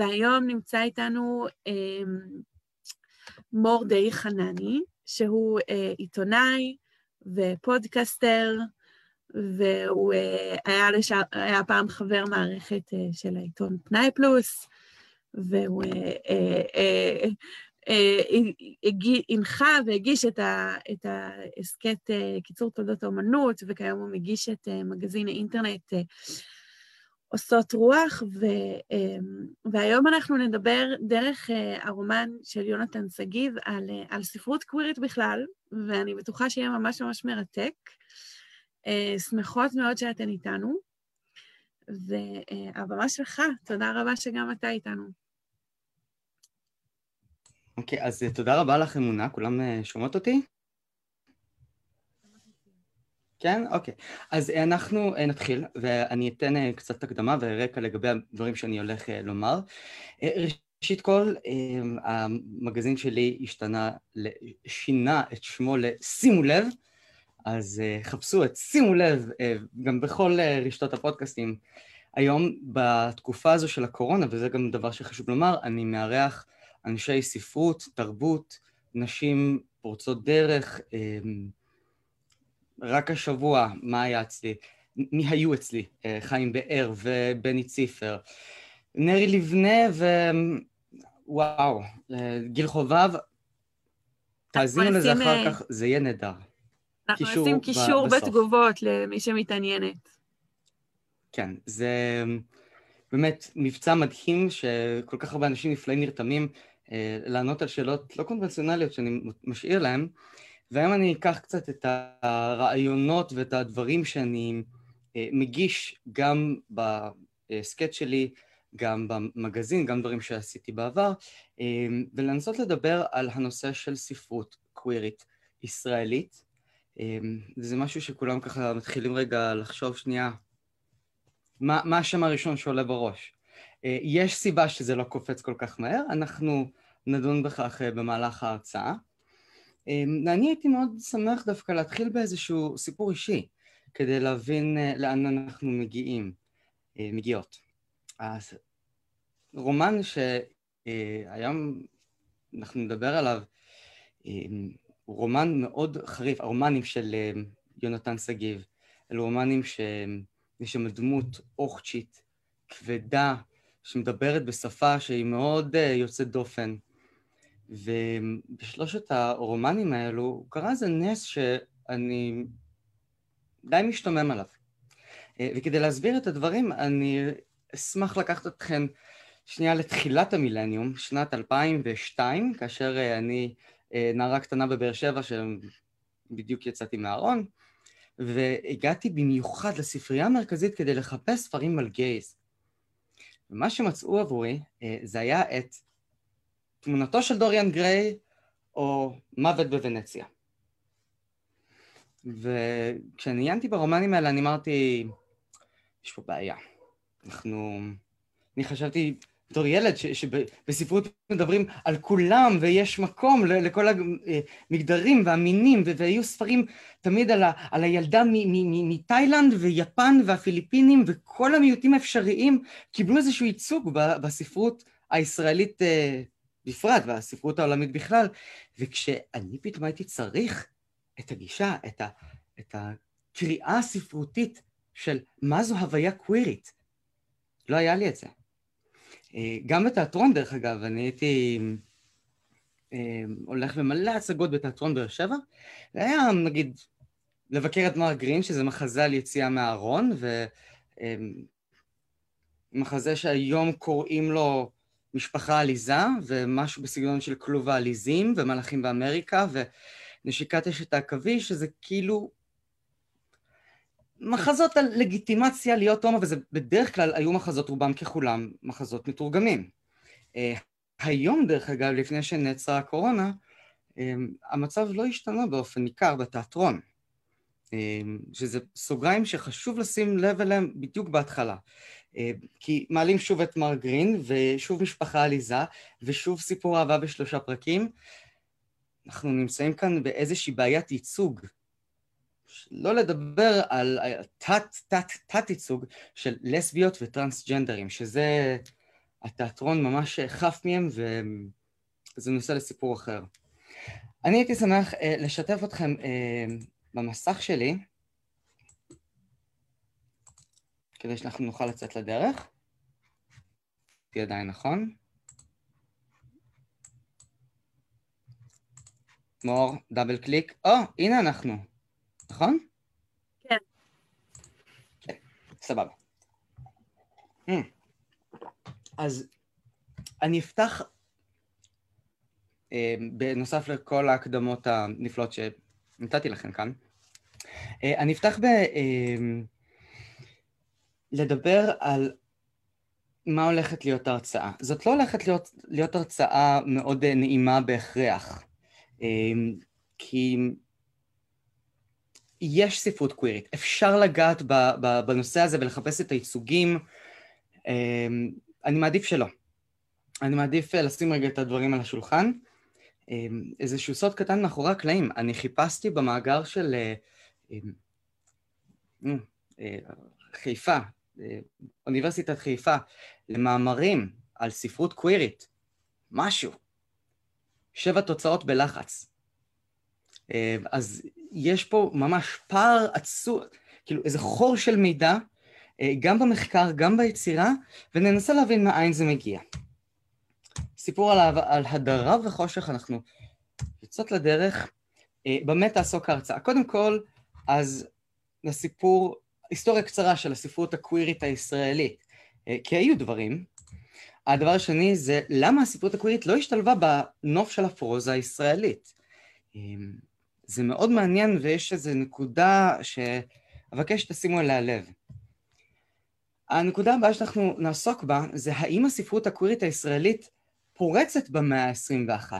והיום נמצא איתנו מור די חנני, שהוא עיתונאי ופודקסטר, והוא היה, לשע... היה פעם חבר מערכת של העיתון פנאי פלוס, והוא הנחה והגיש את ההסכת קיצור תולדות האומנות, וכיום הוא מגיש את מגזין האינטרנט עושות רוח, ו, והיום אנחנו נדבר דרך הרומן של יונתן שגיב על, על ספרות קווירית בכלל, ואני בטוחה שיהיה ממש ממש מרתק. שמחות מאוד שאתן איתנו, והבמה שלך, תודה רבה שגם אתה איתנו. אוקיי, okay, אז תודה רבה לך, אמונה, כולם שומעות אותי? כן? אוקיי. אז אנחנו נתחיל, ואני אתן קצת הקדמה ורקע לגבי הדברים שאני הולך לומר. ראשית כל, המגזין שלי השתנה, שינה את שמו ל"שימו לב", אז חפשו את שימו לב גם בכל רשתות הפודקאסטים. היום, בתקופה הזו של הקורונה, וזה גם דבר שחשוב לומר, אני מארח אנשי ספרות, תרבות, נשים פורצות דרך, רק השבוע, מה היה אצלי? מי היו אצלי? חיים באר ובני ציפר. נרי לבנה ו... וואו, גיל חובב, תאזינו לזה אחר כך, זה יהיה נהדר. אנחנו נשים קישור בתגובות למי שמתעניינת. כן, זה באמת מבצע מדהים שכל כך הרבה אנשים נפלאים נרתמים לענות על שאלות לא קונבנציונליות שאני משאיר להם, והיום אני אקח קצת את הרעיונות ואת הדברים שאני מגיש גם בסקט שלי, גם במגזין, גם דברים שעשיתי בעבר, ולנסות לדבר על הנושא של ספרות קווירית ישראלית. וזה משהו שכולם ככה מתחילים רגע לחשוב שנייה, מה, מה השם הראשון שעולה בראש? יש סיבה שזה לא קופץ כל כך מהר, אנחנו נדון בכך במהלך ההרצאה. אני הייתי מאוד שמח דווקא להתחיל באיזשהו סיפור אישי, כדי להבין לאן אנחנו מגיעים, מגיעות. אז רומן שהיום אנחנו נדבר עליו, הוא רומן מאוד חריף, הרומנים של יונתן שגיב, אלה רומנים שיש שם דמות אוכצ'ית, כבדה, שמדברת בשפה שהיא מאוד יוצאת דופן. ובשלושת הרומנים האלו קרה איזה נס שאני די משתומם עליו. וכדי להסביר את הדברים, אני אשמח לקחת אתכם שנייה לתחילת המילניום, שנת 2002, כאשר אני נערה קטנה בבאר שבע, שבדיוק יצאתי מהארון, והגעתי במיוחד לספרייה המרכזית כדי לחפש ספרים על גייז. ומה שמצאו עבורי זה היה את תמונתו של דוריאן גריי או מוות בוונציה. וכשאני עיינתי ברומנים האלה אני אמרתי, יש פה בעיה. אנחנו... אני חשבתי בתור ילד שבספרות מדברים על כולם ויש מקום לכל המגדרים והמינים והיו ספרים תמיד על, ה, על הילדה מתאילנד ויפן והפיליפינים וכל המיעוטים האפשריים קיבלו איזשהו ייצוג בספרות הישראלית בפרט והספרות העולמית בכלל, וכשאני פתאום הייתי צריך את הגישה, את, ה, את הקריאה הספרותית של מה זו הוויה קווירית, לא היה לי את זה. גם בתיאטרון, דרך אגב, אני הייתי הולך במלא הצגות בתיאטרון באר שבע, והיה, נגיד, לבקר את מר גרין, שזה מחזה על יציאה מהארון, ומחזה שהיום קוראים לו משפחה עליזה, ומשהו בסגנון של כלוב העליזים, ומלאכים באמריקה, ונשיקת אשת העכביש, שזה כאילו מחזות על לגיטימציה להיות הומו, וזה בדרך כלל היו מחזות רובם ככולם מחזות מתורגמים. היום, דרך אגב, לפני שנעצרה הקורונה, המצב לא השתנה באופן ניכר בתיאטרון, שזה סוגריים שחשוב לשים לב אליהם בדיוק בהתחלה. כי מעלים שוב את מר גרין, ושוב משפחה עליזה, ושוב סיפור אהבה בשלושה פרקים. אנחנו נמצאים כאן באיזושהי בעיית ייצוג. לא לדבר על תת-תת-תת ייצוג של לסביות וטרנסג'נדרים, שזה התיאטרון ממש חף מהם, וזה נושא לסיפור אחר. אני הייתי שמח לשתף אתכם במסך שלי, כדי שאנחנו נוכל לצאת לדרך. תהיה עדיין נכון. מור, דאבל קליק. או, הנה אנחנו. נכון? כן. כן, סבבה. Hmm. אז אני אפתח, אה, בנוסף לכל ההקדמות הנפלאות שנתתי לכם כאן, אה, אני אפתח ב... אה, לדבר על מה הולכת להיות ההרצאה. זאת לא הולכת להיות, להיות הרצאה מאוד נעימה בהכרח, כי יש ספרות קווירית, אפשר לגעת בנושא הזה ולחפש את הייצוגים, אני מעדיף שלא. אני מעדיף לשים רגע את הדברים על השולחן. איזשהו סוד קטן מאחורי הקלעים, אני חיפשתי במאגר של חיפה, אוניברסיטת חיפה, למאמרים על ספרות קווירית, משהו. שבע תוצאות בלחץ. אז יש פה ממש פער עצור, כאילו איזה חור של מידע, גם במחקר, גם ביצירה, וננסה להבין מאין זה מגיע. סיפור על, על הדרה וחושך, אנחנו יוצאות לדרך. במה תעסוק ההרצאה? קודם כל, אז לסיפור היסטוריה קצרה של הספרות הקווירית הישראלית, אה, כי היו דברים. הדבר השני זה למה הספרות הקווירית לא השתלבה בנוף של הפרוזה הישראלית. אמ, זה מאוד מעניין ויש איזו נקודה שאבקש שתשימו אליה לב. הנקודה הבאה שאנחנו נעסוק בה זה האם הספרות הקווירית הישראלית פורצת במאה ה-21?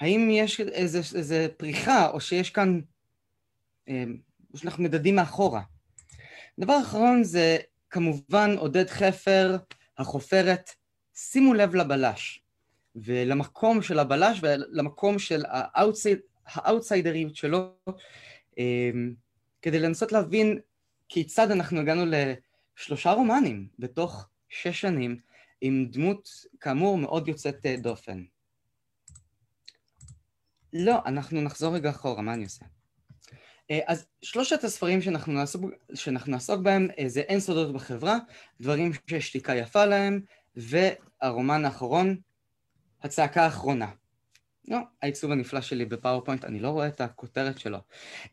האם יש איזה, איזה פריחה או שיש כאן, אמ, או שאנחנו מדדים מאחורה? דבר אחרון זה כמובן עודד חפר, החופרת, שימו לב לבלש ולמקום של הבלש ולמקום של האאוטסיידריות שלו אמ, כדי לנסות להבין כיצד אנחנו הגענו לשלושה רומנים בתוך שש שנים עם דמות כאמור מאוד יוצאת אה, דופן. לא, אנחנו נחזור רגע אחורה, מה אני עושה? אה, אז שלושת הספרים שאנחנו נעסוק, שאנחנו נעסוק בהם אה, זה אין סודות בחברה, דברים ששתיקה יפה להם, והרומן האחרון, הצעקה האחרונה. לא, העיצוב הנפלא שלי בפאורפוינט, אני לא רואה את הכותרת שלו.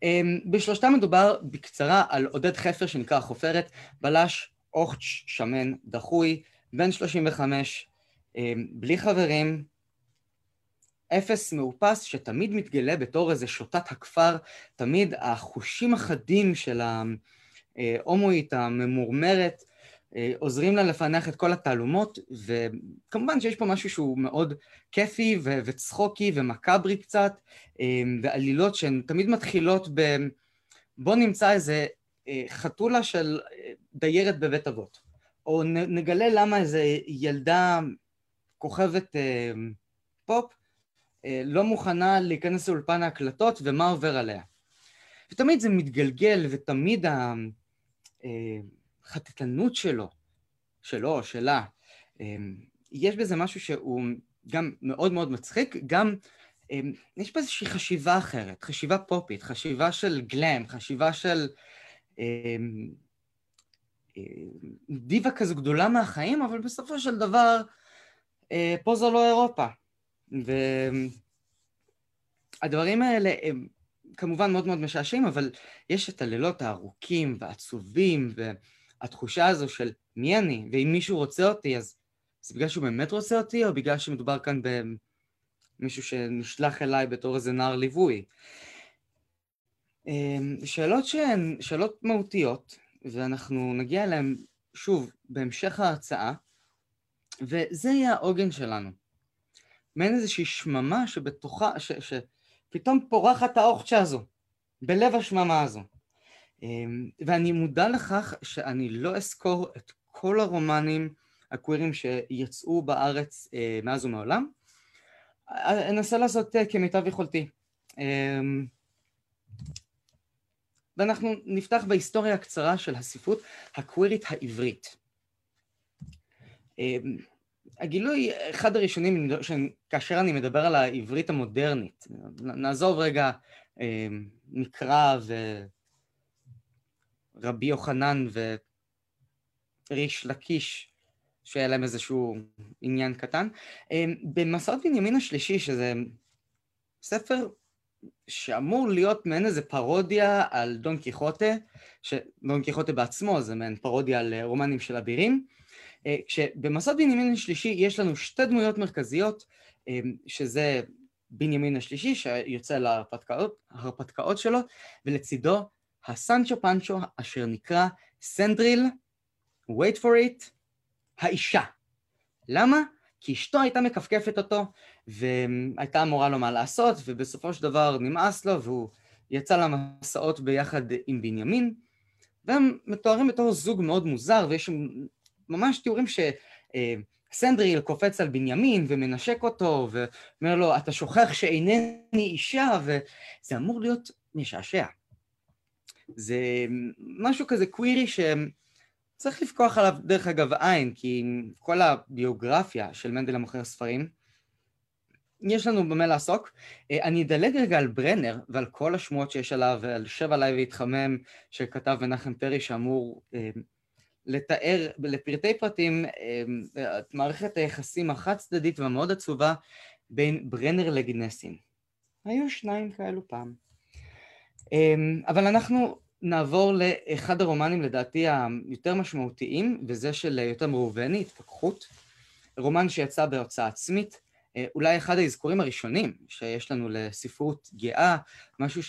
אה, בשלושתם מדובר בקצרה על עודד חפר שנקרא חופרת, בלש, אוכץ', שמן, דחוי, בן 35, בלי חברים, אפס מאופס שתמיד מתגלה בתור איזה שוטת הכפר, תמיד החושים החדים של ההומואית הממורמרת אה, עוזרים לה לפענח את כל התעלומות, וכמובן שיש פה משהו שהוא מאוד כיפי ו- וצחוקי ומקאברי קצת, אה, ועלילות שהן תמיד מתחילות ב... בוא נמצא איזה אה, חתולה של דיירת בבית אבות, או נגלה למה איזה ילדה כוכבת פופ לא מוכנה להיכנס לאולפן ההקלטות ומה עובר עליה. ותמיד זה מתגלגל, ותמיד החטטנות אה, שלו, שלו שלה, אה, יש בזה משהו שהוא גם מאוד מאוד מצחיק, גם יש פה איזושהי חשיבה אחרת, חשיבה פופית, חשיבה של גלם, חשיבה של דיבה כזו גדולה מהחיים, אבל בסופו של דבר פה זו לא אירופה. והדברים האלה הם כמובן מאוד מאוד משעשעים, אבל יש את הלילות הארוכים והעצובים, והתחושה הזו של מי אני, ואם מישהו רוצה אותי, אז זה בגלל שהוא באמת רוצה אותי, או בגלל שמדובר כאן במישהו שנשלח אליי בתור איזה נער ליווי. אמ, שאלות שהן שאלות מהותיות, ואנחנו נגיע אליהן שוב בהמשך ההרצאה, וזה יהיה העוגן שלנו. מעין איזושהי שממה שבתוכה, ש, שפתאום פורחת האוכצ'ה הזו, בלב השממה הזו. אמ, ואני מודע לכך שאני לא אזכור את כל הרומנים הקווירים שיצאו בארץ אה, מאז ומעולם. אנסה לעשות אה, כמיטב יכולתי. אמ, ואנחנו נפתח בהיסטוריה הקצרה של הספרות הקווירית העברית. אמ, הגילוי, אחד הראשונים, כאשר אני מדבר על העברית המודרנית, נעזוב רגע אה, מקרא ורבי יוחנן וריש לקיש, שהיה להם איזשהו עניין קטן. אה, במסעות בנימין השלישי, שזה ספר שאמור להיות מעין איזה פרודיה על דון קיחוטה, שדון קיחוטה בעצמו זה מעין פרודיה על רומנים של אבירים, אה, כשבמסעות בנימין השלישי יש לנו שתי דמויות מרכזיות, אה, שזה בנימין השלישי שיוצא להרפתקאות שלו, ולצידו הסנצ'ו פנצ'ו אשר נקרא סנדריל, wait for it, האישה. למה? כי אשתו הייתה מכפכפת אותו, והייתה אמורה לו מה לעשות, ובסופו של דבר נמאס לו, והוא יצא למסעות ביחד עם בנימין, והם מתוארים בתור זוג מאוד מוזר, ויש ממש תיאורים שסנדריל קופץ על בנימין ומנשק אותו, ואומר לו, אתה שוכח שאינני אישה, וזה אמור להיות משעשע. זה משהו כזה קווירי שצריך לפקוח עליו דרך אגב עין, כי כל הביוגרפיה של מנדל המוכר ספרים, יש לנו במה לעסוק. אני אדלג רגע על ברנר ועל כל השמועות שיש עליו, ועל שב עליי והתחמם שכתב מנחם פרי שאמור אה, לתאר לפרטי פרטים אמ, את מערכת היחסים החד צדדית והמאוד עצובה בין ברנר לגנסין. היו שניים כאלו פעם. אמ, אבל אנחנו נעבור לאחד הרומנים לדעתי היותר משמעותיים, וזה של יותם ראובני, התפכחות. רומן שיצא בהוצאה עצמית, אה, אולי אחד האזכורים הראשונים שיש לנו לספרות גאה, משהו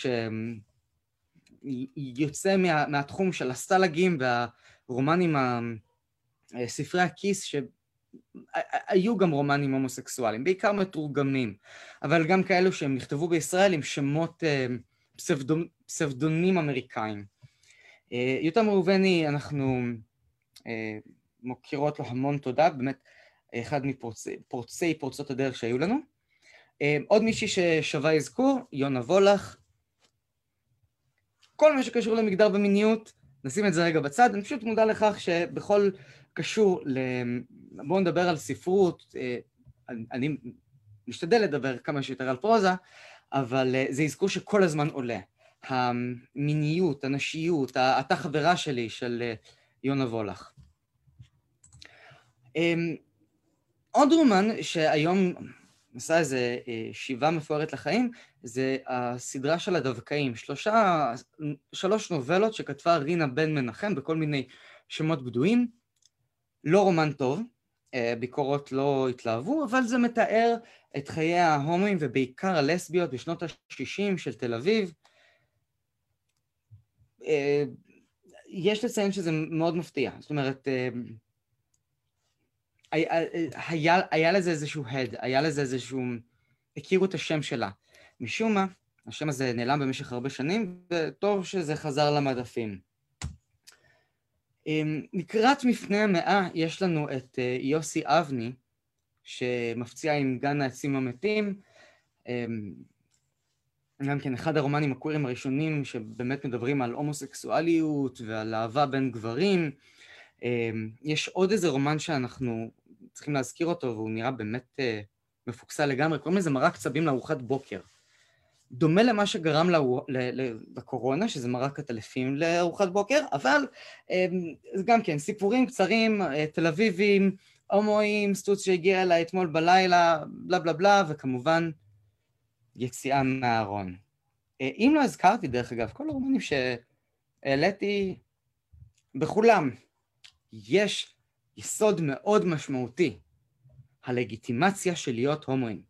שיוצא מה, מהתחום של הסטלגים וה... רומנים, ספרי הכיס, שהיו גם רומנים הומוסקסואליים, בעיקר מתורגמים, אבל גם כאלו שהם נכתבו בישראל עם שמות אה, פסבדונ... פסבדונים אמריקאים. אה, יותם ראובני, אנחנו אה, מוקירות לו המון תודה, באמת אחד מפורצי פורצות הדרך שהיו לנו. עוד מישהי ששווה אזכור, יונה וולך. כל מה שקשור למגדר ומיניות, נשים את זה רגע בצד, אני פשוט מודע לכך שבכל קשור ל... בואו נדבר על ספרות, אה, אני משתדל לדבר כמה שיותר על פרוזה, אבל אה, זה אזכור שכל הזמן עולה. המיניות, הנשיות, אתה חברה שלי של אה, יונה וולך. אמ, עוד רומן שהיום עשה איזה אה, שיבה מפוארת לחיים, זה הסדרה של הדווקאים. שלושה, שלוש נובלות שכתבה רינה בן מנחם בכל מיני שמות בדויים. לא רומן טוב, אה, ביקורות לא התלהבו, אבל זה מתאר את חיי ההומואים ובעיקר הלסביות בשנות ה-60 של תל אביב. אה, יש לציין שזה מאוד מפתיע, זאת אומרת, היה, היה, היה לזה איזשהו הד, היה לזה איזשהו... הכירו את השם שלה. משום מה, השם הזה נעלם במשך הרבה שנים, וטוב שזה חזר למדפים. אמ, לקראת מפנה המאה יש לנו את אה, יוסי אבני, שמפציע עם גן העצים המתים. אמ, גם כן אחד הרומנים הקווירים הראשונים שבאמת מדברים על הומוסקסואליות ועל אהבה בין גברים. אמ, יש עוד איזה רומן שאנחנו צריכים להזכיר אותו, והוא נראה באמת אה, מפוקסל לגמרי, קוראים לזה מרק צבים לארוחת בוקר. דומה למה שגרם לקורונה, שזה מרק עטלפים לארוחת בוקר, אבל אה, גם כן, סיפורים קצרים, אה, תל אביבים, הומואים, סטוץ שהגיע אליי אתמול בלילה, בלה בלה בלה, וכמובן יציאה מהארון. אה, אם לא הזכרתי, דרך אגב, כל הרומנים שהעליתי, בכולם יש יסוד מאוד משמעותי, הלגיטימציה של להיות הומואים.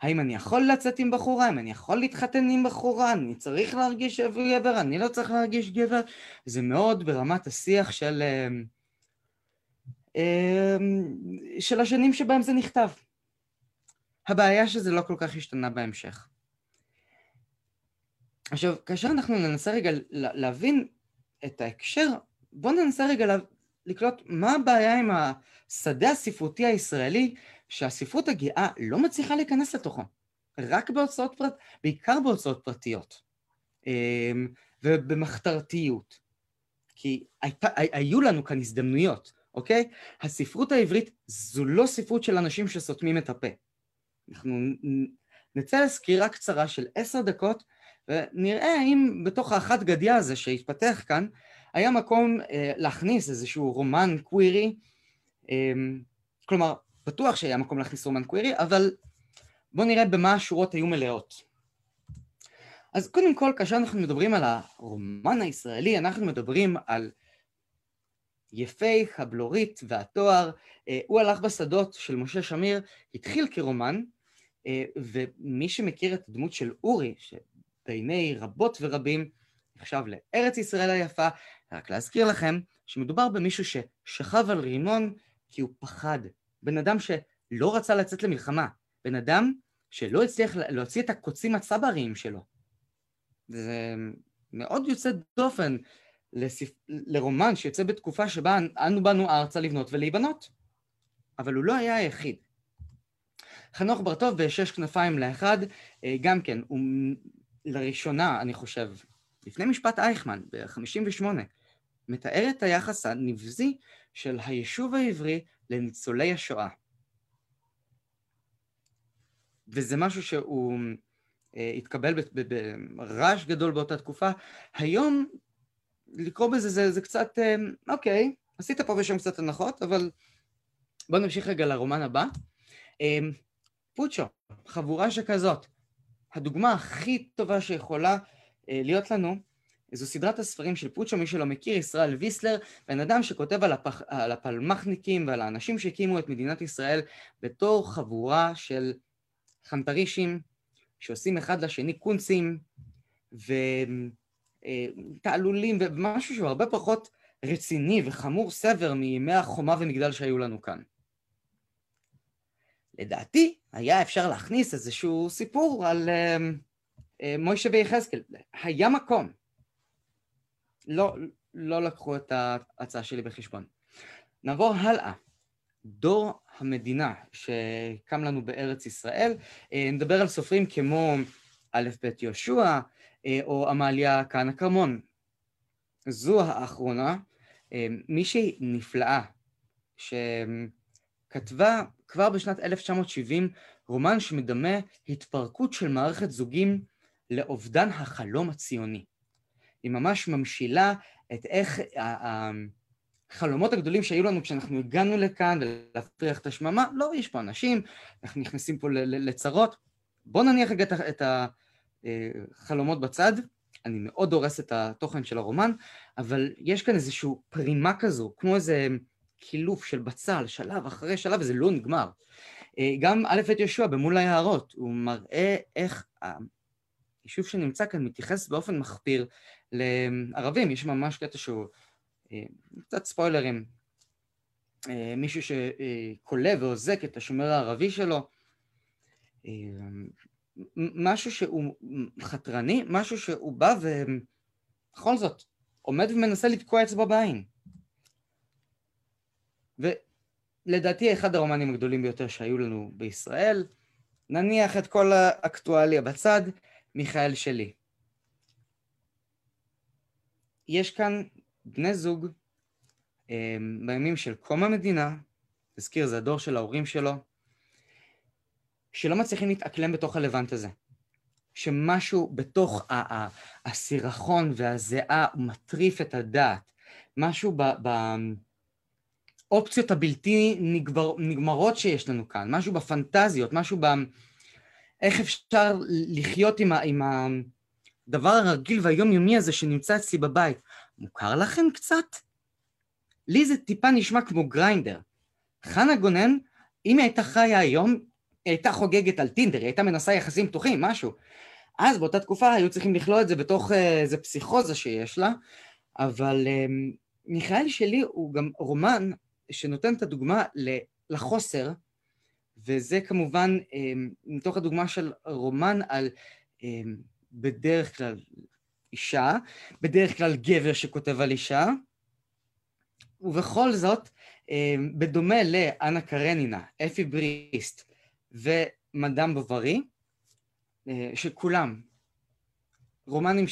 האם אני יכול לצאת עם בחורה, האם אני יכול להתחתן עם בחורה, אני צריך להרגיש גבר, אני לא צריך להרגיש גבר, זה מאוד ברמת השיח של, אמ, אמ, של השנים שבהם זה נכתב. הבעיה שזה לא כל כך השתנה בהמשך. עכשיו, כאשר אנחנו ננסה רגע להבין את ההקשר, בואו ננסה רגע לקלוט מה הבעיה עם השדה הספרותי הישראלי שהספרות הגאה לא מצליחה להיכנס לתוכו, רק בהוצאות פרט, בעיקר בהוצאות פרטיות אמ, ובמחתרתיות. כי היית, היו לנו כאן הזדמנויות, אוקיי? הספרות העברית זו לא ספרות של אנשים שסותמים את הפה. אנחנו נצא לסקירה קצרה של עשר דקות ונראה האם בתוך האחת גדיה הזה שהתפתח כאן היה מקום אה, להכניס איזשהו רומן קווירי, אה, כלומר בטוח שהיה מקום להכניס רומן קווירי, אבל בואו נראה במה השורות היו מלאות. אז קודם כל, כאשר אנחנו מדברים על הרומן הישראלי, אנחנו מדברים על יפי הבלורית והתואר. אה, הוא הלך בשדות של משה שמיר, התחיל כרומן, ומי שמכיר את הדמות של אורי, שבעיני רבות ורבים נחשב לארץ ישראל היפה, רק להזכיר לכם שמדובר במישהו ששכב על רימון כי הוא פחד. בן אדם שלא רצה לצאת למלחמה, בן אדם שלא הצליח להוציא את הקוצים הצבריים שלו. זה מאוד יוצא דופן לספ... לרומן שיוצא בתקופה שבה אנו באנו ארצה לבנות ולהיבנות. אבל הוא לא היה היחיד. חנוך בר-טוב בשש כנפיים לאחד, אה, גם כן, הוא לראשונה, אני חושב, לפני משפט אייכמן, ב-58, מתאר את היחס הנבזי של היישוב העברי לניצולי השואה. וזה משהו שהוא אה, התקבל ברעש גדול באותה תקופה. היום לקרוא בזה זה, זה קצת, אה, אוקיי, עשית פה ושם קצת הנחות, אבל בואו נמשיך רגע לרומן הבא. אה, פוצ'ו, חבורה שכזאת. הדוגמה הכי טובה שיכולה להיות לנו זו סדרת הספרים של פוצ'ו, מי שלא מכיר, ישראל ויסלר, בן אדם שכותב על, הפח, על הפלמחניקים ועל האנשים שהקימו את מדינת ישראל בתור חבורה של חנטרישים שעושים אחד לשני קונצים ותעלולים ומשהו שהוא הרבה פחות רציני וחמור סבר מימי החומה ומגדל שהיו לנו כאן. לדעתי היה אפשר להכניס איזשהו סיפור על uh, uh, מוישה ויחזקאל. היה מקום. לא, לא לקחו את ההצעה שלי בחשבון. נעבור הלאה. דור המדינה שקם לנו בארץ ישראל, אה, נדבר על סופרים כמו א' ב' יהושע אה, או עמליה כהנא כרמון. זו האחרונה, אה, מישהי נפלאה, שכתבה כבר בשנת 1970 רומן שמדמה התפרקות של מערכת זוגים לאובדן החלום הציוני. היא ממש ממשילה את איך החלומות הגדולים שהיו לנו כשאנחנו הגענו לכאן ולהפריח את השממה, לא, יש פה אנשים, אנחנו נכנסים פה לצרות. בואו נניח רגע את החלומות בצד, אני מאוד הורס את התוכן של הרומן, אבל יש כאן איזושהי פרימה כזו, כמו איזה קילוף של בצל, שלב אחרי שלב, וזה לא נגמר. גם א' את יהושע במול היערות, הוא מראה איך היישוב שנמצא כאן מתייחס באופן מחפיר לערבים, יש ממש קטע שהוא אה, קצת ספוילרים, אה, מישהו שקולה ואוזק את השומר הערבי שלו, אה, משהו שהוא חתרני, משהו שהוא בא ובכל זאת עומד ומנסה לתקוע אצבע בעין. ולדעתי אחד הרומנים הגדולים ביותר שהיו לנו בישראל, נניח את כל האקטואליה בצד, מיכאל שלי. יש כאן בני זוג אמ, בימים של קום המדינה, תזכיר, זה הדור של ההורים שלו, שלא מצליחים להתאקלם בתוך הלבנט הזה. שמשהו בתוך הסירחון והזיעה מטריף את הדעת. משהו באופציות הבלתי נגבר, נגמרות שיש לנו כאן, משהו בפנטזיות, משהו ב... איך אפשר לחיות עם, ה, עם הדבר הרגיל והיומיומי הזה שנמצא אצלי בבית. מוכר לכם קצת? לי זה טיפה נשמע כמו גריינדר. חנה גונן, אם היא הייתה חיה היום, היא הייתה חוגגת על טינדר, היא הייתה מנסה יחסים פתוחים, משהו. אז באותה תקופה היו צריכים לכלוא את זה בתוך אה, איזה פסיכוזה שיש לה, אבל אה, מיכאל שלי הוא גם רומן שנותן את הדוגמה לחוסר, וזה כמובן אה, מתוך הדוגמה של רומן על בדרך כלל אישה, בדרך כלל גבר שכותב על אישה, ובכל זאת, אה, בדומה לאנה קרנינה, אפי בריסט ומדאם בוברי, אה, שכולם רומנים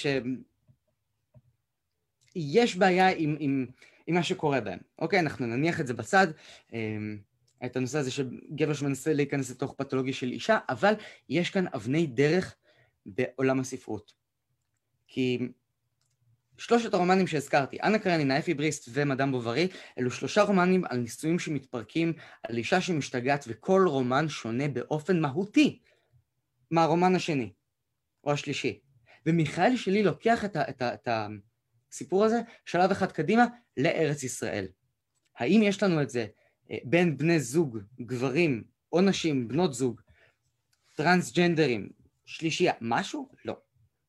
שיש בעיה עם, עם, עם מה שקורה בהם. אוקיי, אנחנו נניח את זה בצד, אמ, את הנושא הזה של גבר שמנסה להיכנס לתוך פתולוגיה של אישה, אבל יש כאן אבני דרך בעולם הספרות. כי שלושת הרומנים שהזכרתי, אנה קרנינה, אפי בריסט ומדאם בוברי, אלו שלושה רומנים על נישואים שמתפרקים, על אישה שמשתגעת, וכל רומן שונה באופן מהותי מהרומן השני, או השלישי. ומיכאל שלי לוקח את, ה, את, ה, את הסיפור הזה שלב אחד קדימה לארץ ישראל. האם יש לנו את זה אה, בין בני זוג, גברים או נשים, בנות זוג, טרנסג'נדרים, שלישייה, משהו? לא.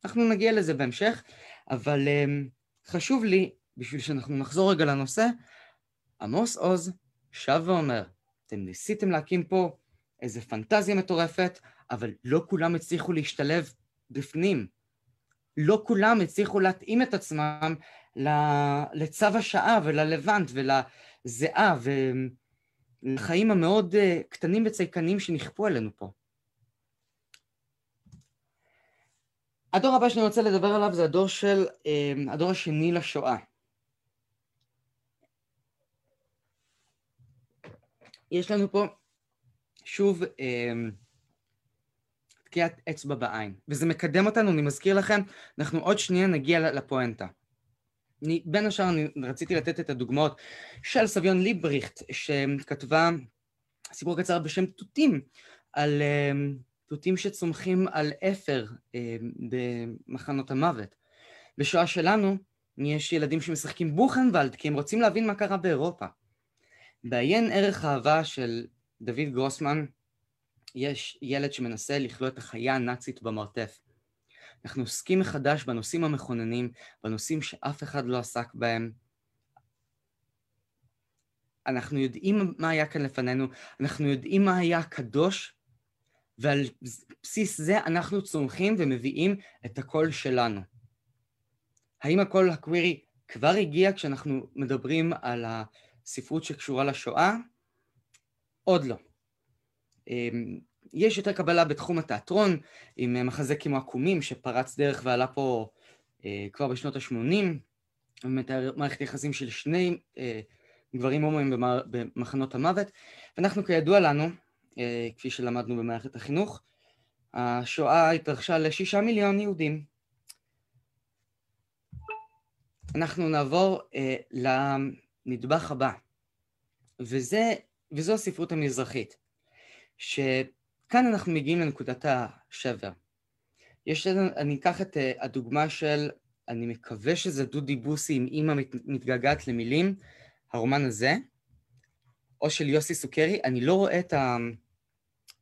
אנחנו נגיע לזה בהמשך, אבל um, חשוב לי, בשביל שאנחנו נחזור רגע לנושא, עמוס עוז שב ואומר, אתם ניסיתם להקים פה איזה פנטזיה מטורפת, אבל לא כולם הצליחו להשתלב בפנים. לא כולם הצליחו להתאים את עצמם לצו השעה וללבנט ולזיעה ולחיים המאוד אה, קטנים וצייקנים שנכפו עלינו פה. הדור הבא שאני רוצה לדבר עליו זה הדור של, אה, הדור השני לשואה. יש לנו פה שוב אה, תקיעת אצבע בעין, וזה מקדם אותנו, אני מזכיר לכם, אנחנו עוד שנייה נגיע לפואנטה. אני, בין השאר אני רציתי לתת את הדוגמאות של סביון ליבריכט, שכתבה סיפור קצר בשם תותים, על uh, תותים שצומחים על אפר uh, במחנות המוות. בשואה שלנו יש ילדים שמשחקים בוכנוולד כי הם רוצים להבין מה קרה באירופה. בעיין ערך אהבה של דוד גרוסמן, יש ילד שמנסה לכלוא את החיה הנאצית במרתף. אנחנו עוסקים מחדש בנושאים המכוננים, בנושאים שאף אחד לא עסק בהם. אנחנו יודעים מה היה כאן לפנינו, אנחנו יודעים מה היה הקדוש, ועל בסיס זה אנחנו צומחים ומביאים את הקול שלנו. האם הקול הקווירי כבר הגיע כשאנחנו מדברים על הספרות שקשורה לשואה? עוד לא. אמ, יש יותר קבלה בתחום התיאטרון, עם מחזה כמו עקומים שפרץ דרך ועלה פה אה, כבר בשנות ה-80, ומתאר מערכת יחסים של שני אה, גברים הומואים במחנות המוות, ואנחנו כידוע לנו, כפי שלמדנו במערכת החינוך, השואה התרחשה לשישה מיליון יהודים. אנחנו נעבור אה, לנדבך הבא, וזה, וזו הספרות המזרחית. שכאן אנחנו מגיעים לנקודת השבר. יש אני אקח את uh, הדוגמה של, אני מקווה שזה דודי בוסי עם אימא מת, מתגעגעת למילים, הרומן הזה, או של יוסי סוכרי, אני לא רואה את, ה,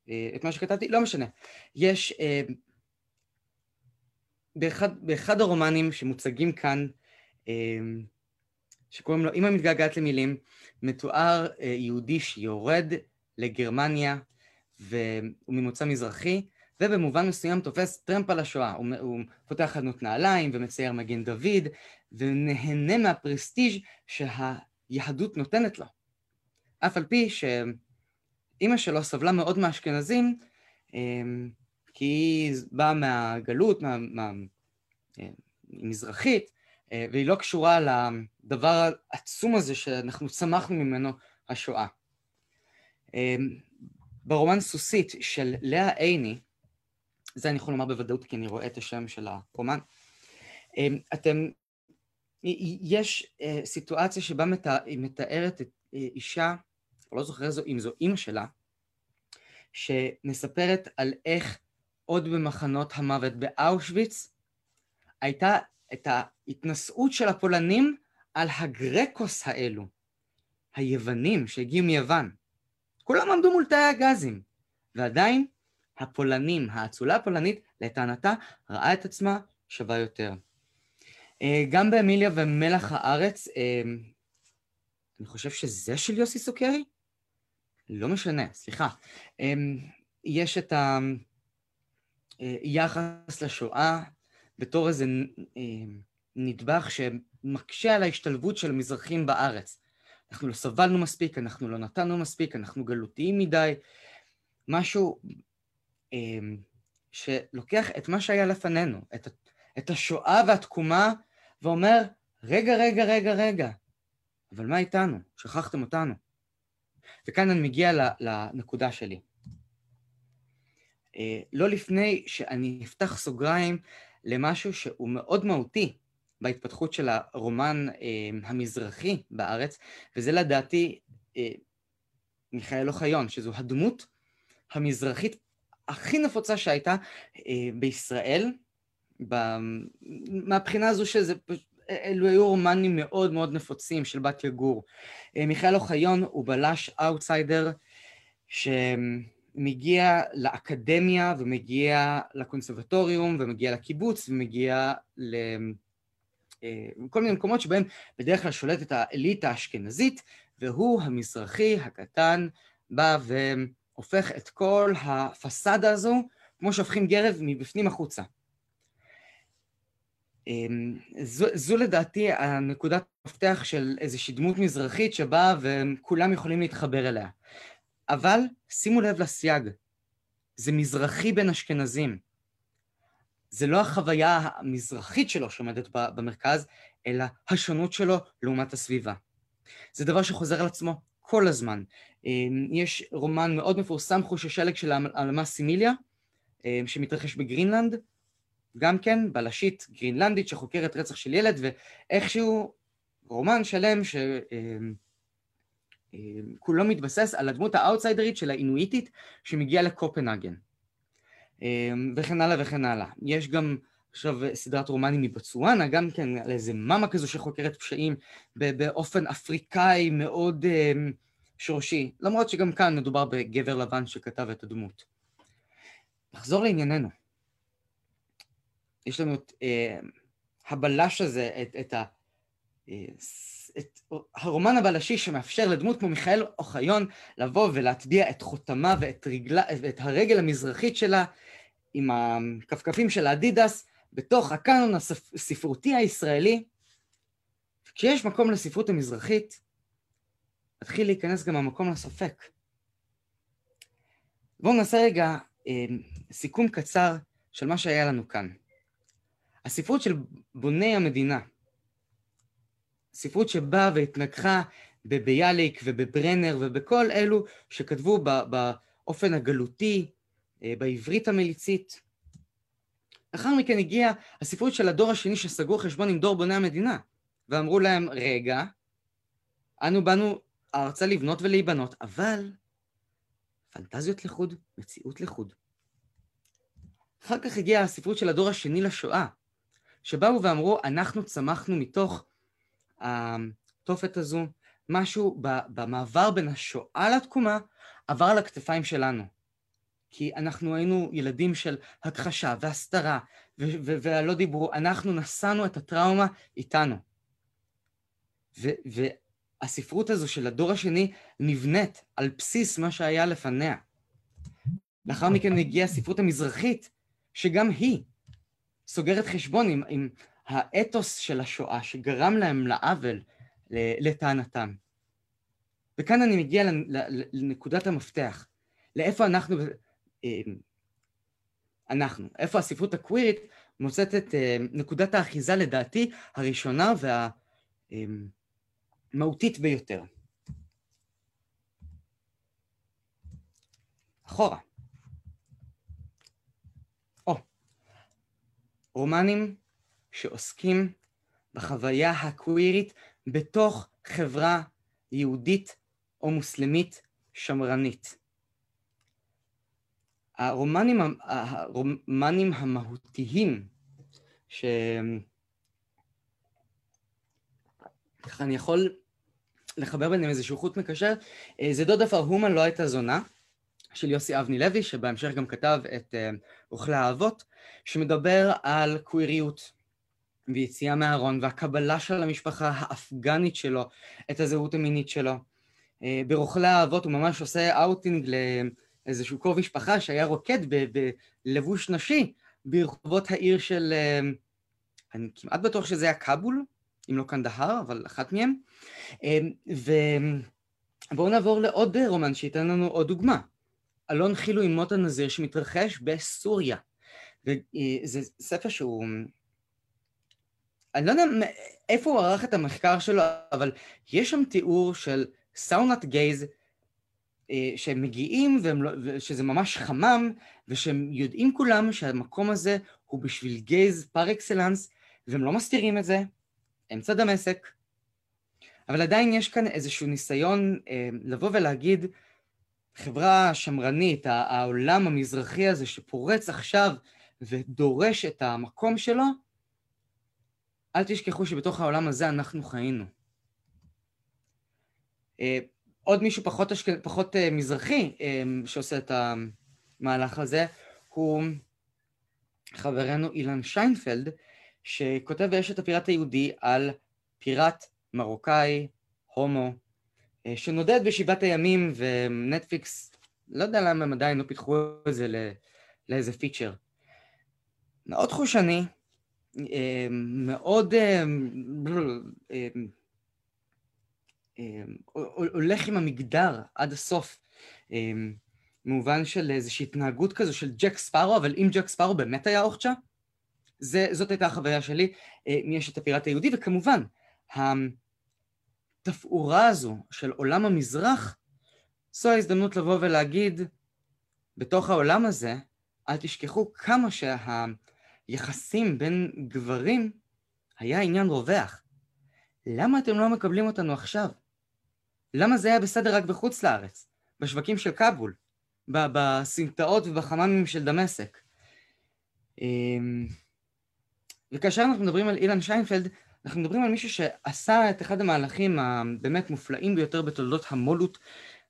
uh, את מה שכתבתי, לא משנה. יש, uh, באחד, באחד הרומנים שמוצגים כאן, uh, שקוראים לו אימא מתגעגעת למילים, מתואר יהודי שיורד לגרמניה והוא ממוצא מזרחי, ובמובן מסוים תופס טרמפ על השואה. הוא, הוא פותח חנות נעליים ומצייר מגן דוד, ונהנה מהפרסטיג' שהיהדות נותנת לו. אף על פי שאימא שלו סבלה מאוד מהאשכנזים, אמ, כי היא באה מהגלות, מה, מה, אה, מזרחית, אה, והיא לא קשורה לדבר העצום הזה שאנחנו צמחנו ממנו, השואה. אמ, ברומן סוסית של לאה עיני, זה אני יכול לומר בוודאות כי אני רואה את השם של הרומן, אמ, אתם, יש אה, סיטואציה שבה היא מתארת את אישה, לא זוכר אם זו אימא שלה, שמספרת על איך עוד במחנות המוות באושוויץ הייתה את ההתנשאות של הפולנים על הגרקוס האלו, היוונים שהגיעו מיוון. כולם עמדו מול תאי הגזים, ועדיין הפולנים, האצולה הפולנית, לטענתה, ראה את עצמה שווה יותר. אה, גם באמיליה ומלח הארץ, אה, אני חושב שזה של יוסי סוכרי? לא משנה, סליחה. אה, יש את היחס לשואה בתור איזה נדבך שמקשה על ההשתלבות של המזרחים בארץ. אנחנו לא סבלנו מספיק, אנחנו לא נתנו מספיק, אנחנו גלותיים מדי, משהו אה, שלוקח את מה שהיה לפנינו, את, את השואה והתקומה, ואומר, רגע, רגע, רגע, רגע, אבל מה איתנו? שכחתם אותנו. וכאן אני מגיע לנקודה שלי. אה, לא לפני שאני אפתח סוגריים למשהו שהוא מאוד מהותי בהתפתחות של הרומן אה, המזרחי בארץ, וזה לדעתי אה, מיכאל אוחיון, שזו הדמות המזרחית הכי נפוצה שהייתה בישראל, מהבחינה הזו שזה, אלו היו רומנים מאוד מאוד נפוצים של בתיה גור. מיכאל אוחיון הוא בלש אאוטסיידר, ש... מגיע לאקדמיה ומגיע לקונסרבטוריום ומגיע לקיבוץ ומגיע לכל אה, מיני מקומות שבהם בדרך כלל שולטת האליטה האשכנזית והוא המזרחי הקטן בא והופך את כל הפסאדה הזו כמו שהופכים גרב מבפנים החוצה. אמ, זו, זו לדעתי הנקודת מפתח של איזושהי דמות מזרחית שבאה וכולם יכולים להתחבר אליה. אבל שימו לב לסייג, זה מזרחי בין אשכנזים. זה לא החוויה המזרחית שלו שעומדת במרכז, אלא השונות שלו לעומת הסביבה. זה דבר שחוזר על עצמו כל הזמן. אמ, יש רומן מאוד מפורסם, חוש השלג של העלמה סימיליה, אמ, שמתרחש בגרינלנד, גם כן בלשית גרינלנדית שחוקרת רצח של ילד, ואיכשהו רומן שלם ש... אמ, כולו מתבסס על הדמות האאוטסיידרית של האינואיטית שמגיעה לקופנהגן. אמ, וכן הלאה וכן הלאה. יש גם עכשיו סדרת רומנים מבצואנה, גם כן על איזה מאמה כזו שחוקרת פשעים באופן אפריקאי מאוד אמ, שורשי, למרות שגם כאן מדובר בגבר לבן שכתב את הדמות. נחזור לענייננו. יש לנו את uh, הבלש הזה, את, את ה... Uh, את הרומן הבלשי שמאפשר לדמות כמו מיכאל אוחיון לבוא ולהטביע את חותמה ואת, רגלה, ואת הרגל המזרחית שלה עם הכפכפים של האדידס בתוך הקאנון הספרותי הישראלי. כשיש מקום לספרות המזרחית, מתחיל להיכנס גם המקום לספק. בואו נעשה רגע אה, סיכום קצר של מה שהיה לנו כאן. הספרות של בוני המדינה, ספרות שבאה והתנגחה בביאליק ובברנר ובכל אלו שכתבו באופן הגלותי, אה, בעברית המליצית. לאחר מכן הגיעה הספרות של הדור השני שסגרו חשבון עם דור בוני המדינה, ואמרו להם, רגע, אנו באנו ארצה לבנות ולהיבנות, אבל פנטזיות לחוד, מציאות לחוד. אחר כך הגיעה הספרות של הדור השני לשואה, שבאו ואמרו, אנחנו צמחנו מתוך התופת הזו, משהו במעבר בין השואה לתקומה עבר על הכתפיים שלנו. כי אנחנו היינו ילדים של הכחשה והסתרה ולא דיברו, אנחנו נשאנו את הטראומה איתנו. והספרות הזו של הדור השני נבנית על בסיס מה שהיה לפניה. לאחר מכן הגיעה הספרות המזרחית, שגם היא סוגרת חשבון עם, עם האתוס של השואה שגרם להם לעוול לטענתם. וכאן אני מגיע לנקודת המפתח, לאיפה אנחנו, אה, אנחנו, איפה הספרות הקווירית מוצאת את אה, נקודת האחיזה לדעתי הראשונה והמהותית אה, ביותר. אחורה. או, רומנים שעוסקים בחוויה הקווירית בתוך חברה יהודית או מוסלמית שמרנית. הרומנים, הרומנים המהותיים, ש... ככה אני יכול לחבר ביניהם איזשהו חוט מקשר, אה, זה דודה פרהומה לא הייתה זונה, של יוסי אבני לוי, שבהמשך גם כתב את אה, אוכלי האבות, שמדבר על קוויריות, ויציאה מהארון והקבלה של המשפחה האפגנית שלו, את הזהות המינית שלו. אה, ברוכלי האבות הוא ממש עושה אאוטינג לאיזשהו קרוב משפחה שהיה רוקד בלבוש נשי ברחובות העיר של... אה, אני כמעט בטוח שזה היה קאבול, אם לא קנדהר, אבל אחת מהם. אה, ובואו נעבור לעוד רומן שייתן לנו עוד דוגמה. אלון חילו עם מות הנזיר שמתרחש בסוריה. וזה ספר שהוא אני לא יודע איפה הוא ערך את המחקר שלו, אבל יש שם תיאור של גייז, אה, שהם מגיעים, לא, שזה ממש חמם, ושהם יודעים כולם שהמקום הזה הוא בשביל גייז פר אקסלנס, והם לא מסתירים את זה, אמצע דמשק. אבל עדיין יש כאן איזשהו ניסיון אה, לבוא ולהגיד, חברה שמרנית, העולם המזרחי הזה שפורץ עכשיו ודורש את המקום שלו, אל תשכחו שבתוך העולם הזה אנחנו חיינו. אה, עוד מישהו פחות, אשכ... פחות uh, מזרחי um, שעושה את המהלך הזה הוא חברנו אילן שיינפלד, שכותב באשת הפיראט היהודי על פיראט מרוקאי, הומו, שנודד בשבעת הימים ונטפליקס, לא יודע למה הם עדיין לא פיתחו את זה לא, לאיזה פיצ'ר. מאוד חושני, uh, מאוד uh, אמ, הולך עם המגדר עד הסוף, במובן של איזושהי התנהגות כזו של ג'ק ספארו, אבל אם ג'ק ספארו באמת היה אוכצ'ה, זאת הייתה החוויה שלי אה, מאשת הפיראט היהודי, וכמובן, התפאורה הזו של עולם המזרח, זו ההזדמנות לבוא ולהגיד, בתוך העולם הזה, אל תשכחו כמה שהיחסים בין גברים היה עניין רווח. למה אתם לא מקבלים אותנו עכשיו? למה זה היה בסדר רק בחוץ לארץ? בשווקים של כבול, בסמטאות ובחממים של דמשק. אמ, וכאשר אנחנו מדברים על אילן שיינפלד, אנחנו מדברים על מישהו שעשה את אחד המהלכים הבאמת מופלאים ביותר בתולדות המולות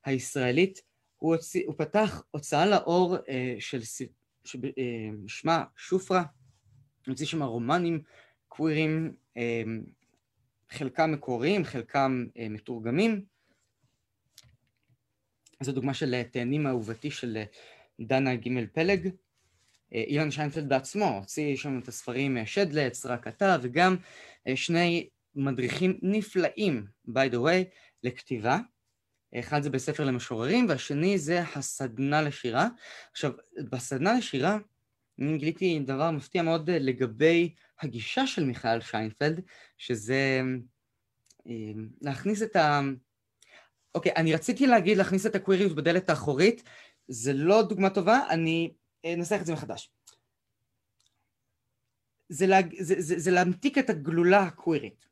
הישראלית. הוא, הוציא, הוא פתח הוצאה לאור אה, של שמה אה, שופרה, הוציא שם רומנים קווירים, אה, חלקם מקוריים, חלקם אה, מתורגמים. זו דוגמה של אה, תאנים אהובתי של אה, דנה ג' פלג. אילן שיינפלד בעצמו הוציא שם את הספרים שדלץ, רק אתה, וגם שני מדריכים נפלאים, by the way, לכתיבה. אחד זה בספר למשוררים, והשני זה הסדנה לשירה. עכשיו, בסדנה לשירה אני גיליתי דבר מפתיע מאוד לגבי הגישה של מיכאל שיינפלד, שזה להכניס את ה... אוקיי, אני רציתי להגיד להכניס את הקוויריות בדלת האחורית, זה לא דוגמה טובה, אני אנסח את זה מחדש. זה, לה, זה, זה, זה להמתיק את הגלולה הקווירית.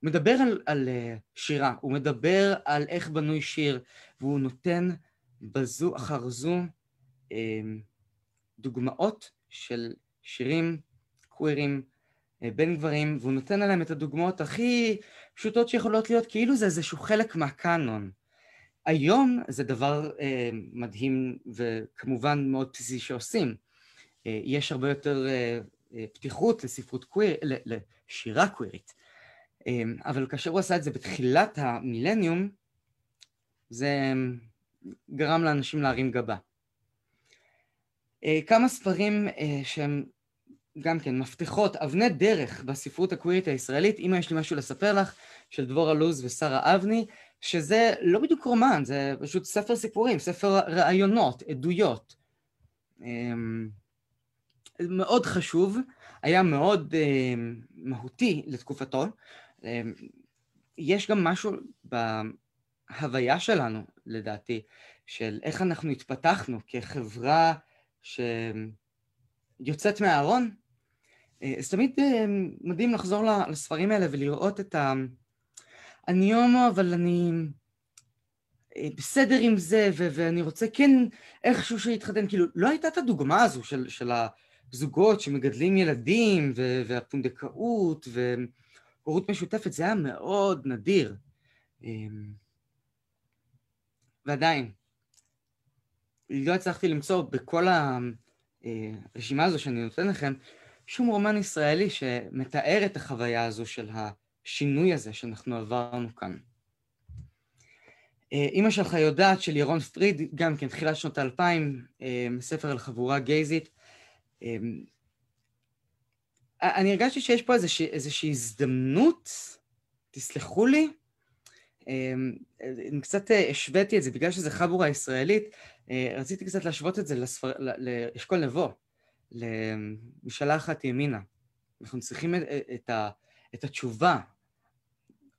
הוא מדבר על, על שירה, הוא מדבר על איך בנוי שיר, והוא נותן בזו אחר זו דוגמאות של שירים קווירים uh, בין גברים, והוא נותן עליהם את הדוגמאות הכי פשוטות שיכולות להיות כאילו זה איזשהו חלק מהקאנון. היום זה דבר אה, מדהים וכמובן מאוד בסיסי שעושים. אה, יש הרבה יותר אה, אה, פתיחות לספרות קוויר, לשירה קווירית. אה, אבל כאשר הוא עשה את זה בתחילת המילניום, זה אה, גרם לאנשים להרים גבה. אה, כמה ספרים אה, שהם גם כן, מפתחות, אבני דרך בספרות הקווירית הישראלית, אמא יש לי משהו לספר לך, של דבורה לוז ושרה אבני, שזה לא בדיוק רומן, זה פשוט ספר סיפורים, ספר ראיונות, עדויות. אמ, מאוד חשוב, היה מאוד אמ, מהותי לתקופתו. אמ, יש גם משהו בהוויה שלנו, לדעתי, של איך אנחנו התפתחנו כחברה שיוצאת מהארון, אה, אז תמיד אה, מדהים לחזור לספרים האלה ולראות את ה... אני הומו, אבל אני אה, בסדר עם זה, ו- ואני רוצה כן איכשהו שיתחתן. כאילו, לא הייתה את הדוגמה הזו של, של הזוגות שמגדלים ילדים, ו- והפונדקאות, והורות משותפת, זה היה מאוד נדיר. ועדיין, לא הצלחתי למצוא בכל הרשימה הזו שאני נותן לכם, שום רומן ישראלי שמתאר את החוויה הזו של השינוי הזה שאנחנו עברנו כאן. אה, אימא שלך יודעת של ירון פריד, גם כן, תחילת שנות האלפיים, אה, ספר על חבורה גייזית. אה, אני הרגשתי שיש פה איזושהי, איזושהי הזדמנות, תסלחו לי, אני קצת השוויתי את זה, בגלל שזה חבורה ישראלית, רציתי קצת להשוות את זה לספר, לאשכול נבו. למשאלה אחת ימינה. אנחנו צריכים את, את את התשובה,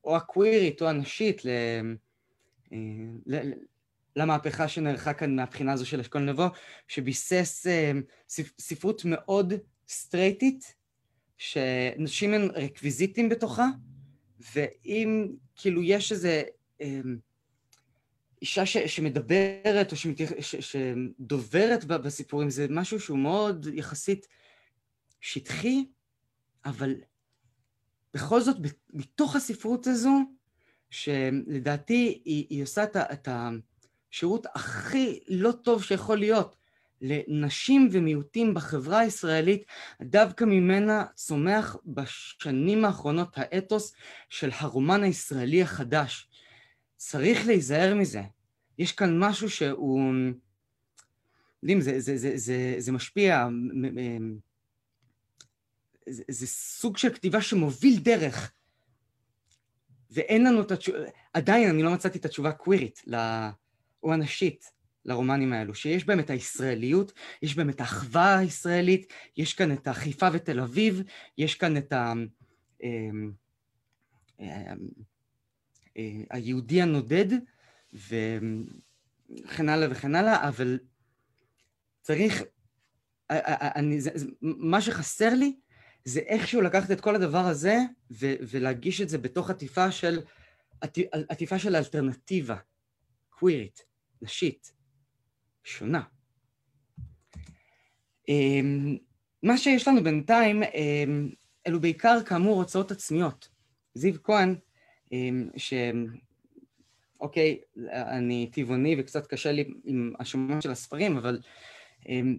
או הקווירית או הנשית, ל, אה, ל, למהפכה שנערכה כאן מהבחינה הזו של אשכול נבו, שביסס אה, ספרות מאוד סטרייטית, שנשים הן רקוויזיטים בתוכה, ואם כאילו יש איזה אה, אישה ש, שמדברת או שמתייח, ש, שדוברת בסיפורים, זה משהו שהוא מאוד יחסית שטחי, אבל בכל זאת, מתוך הספרות הזו, שלדעתי היא, היא עושה את, את השירות הכי לא טוב שיכול להיות לנשים ומיעוטים בחברה הישראלית, דווקא ממנה צומח בשנים האחרונות האתוס של הרומן הישראלי החדש. צריך להיזהר מזה. יש כאן משהו שהוא... יודעים, זה, זה, זה, זה, זה משפיע, זה, זה סוג של כתיבה שמוביל דרך, ואין לנו את התשובה, עדיין אני לא מצאתי את התשובה הקווירית, או הנשית, לרומנים האלו, שיש בהם את הישראליות, יש בהם את האחווה הישראלית, יש כאן את החיפה ותל אביב, יש כאן את ה... אמ, אמ, אה, היהודי הנודד, וכן הלאה וכן הלאה, אבל צריך, אני, זה, מה שחסר לי זה איכשהו לקחת את כל הדבר הזה ו, ולהגיש את זה בתוך עטיפה של, עטיפה של אלטרנטיבה, קווירית, נשית, שונה. אמ, מה שיש לנו בינתיים, אמ, אלו בעיקר כאמור הוצאות עצמיות. זיו כהן, אמ, ש... אוקיי, אני טבעוני וקצת קשה לי עם השמות של הספרים, אבל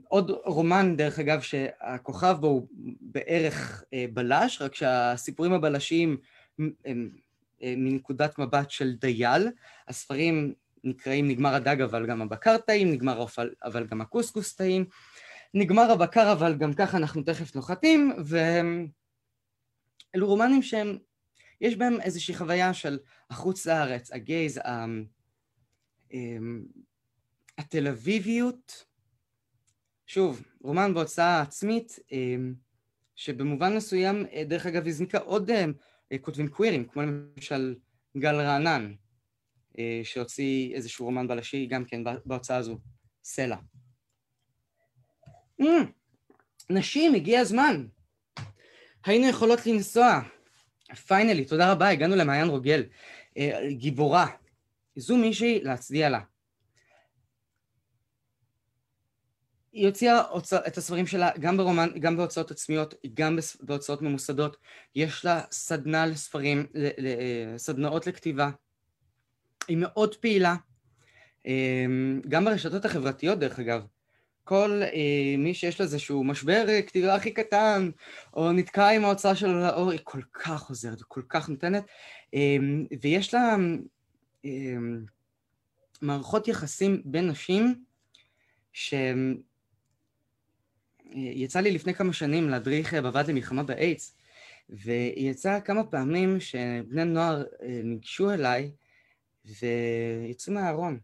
עוד רומן, דרך אגב, שהכוכב בו הוא בערך אה, בלש, רק שהסיפורים הבלשיים הם אה, מנקודת מבט של דייל. הספרים נקראים נגמר הדג אבל גם הבקר טעים, נגמר העוף אבל גם הקוסקוס טעים, נגמר הבקר אבל גם ככה אנחנו תכף נוחתים, ואלו רומנים שהם, יש בהם איזושהי חוויה של החוץ לארץ, הגייז, אמ, התל אביביות, שוב, רומן בהוצאה עצמית, אמ, שבמובן מסוים, אה, דרך אגב, הזניקה עוד אה, כותבים קווירים, כמו למשל גל רענן, שהוציא איזשהו רומן בלשי גם כן בהוצאה הזו, סלע. Mm, נשים, הגיע הזמן. היינו יכולות לנסוע. פיינלי, תודה רבה, הגענו למעיין רוגל. גיבורה. זו מישהי להצדיע לה. היא הוציאה את הספרים שלה גם ברומן, גם בהוצאות עצמיות, גם בהוצאות ממוסדות. יש לה סדנה לספרים, סדנאות לכתיבה. היא מאוד פעילה, אמ, גם ברשתות החברתיות דרך אגב. כל אה, מי שיש לו איזשהו משבר כתיבה הכי קטן, או נתקע עם ההוצאה שלו לאור, היא כל כך עוזרת וכל כך נותנת. אמ, ויש לה אמ, מערכות יחסים בין נשים שהן יצא לי לפני כמה שנים להדריך בוועד למלחמה באיידס, ויצא כמה פעמים שבני נוער אה, ניגשו אליי ויצאו מהארון.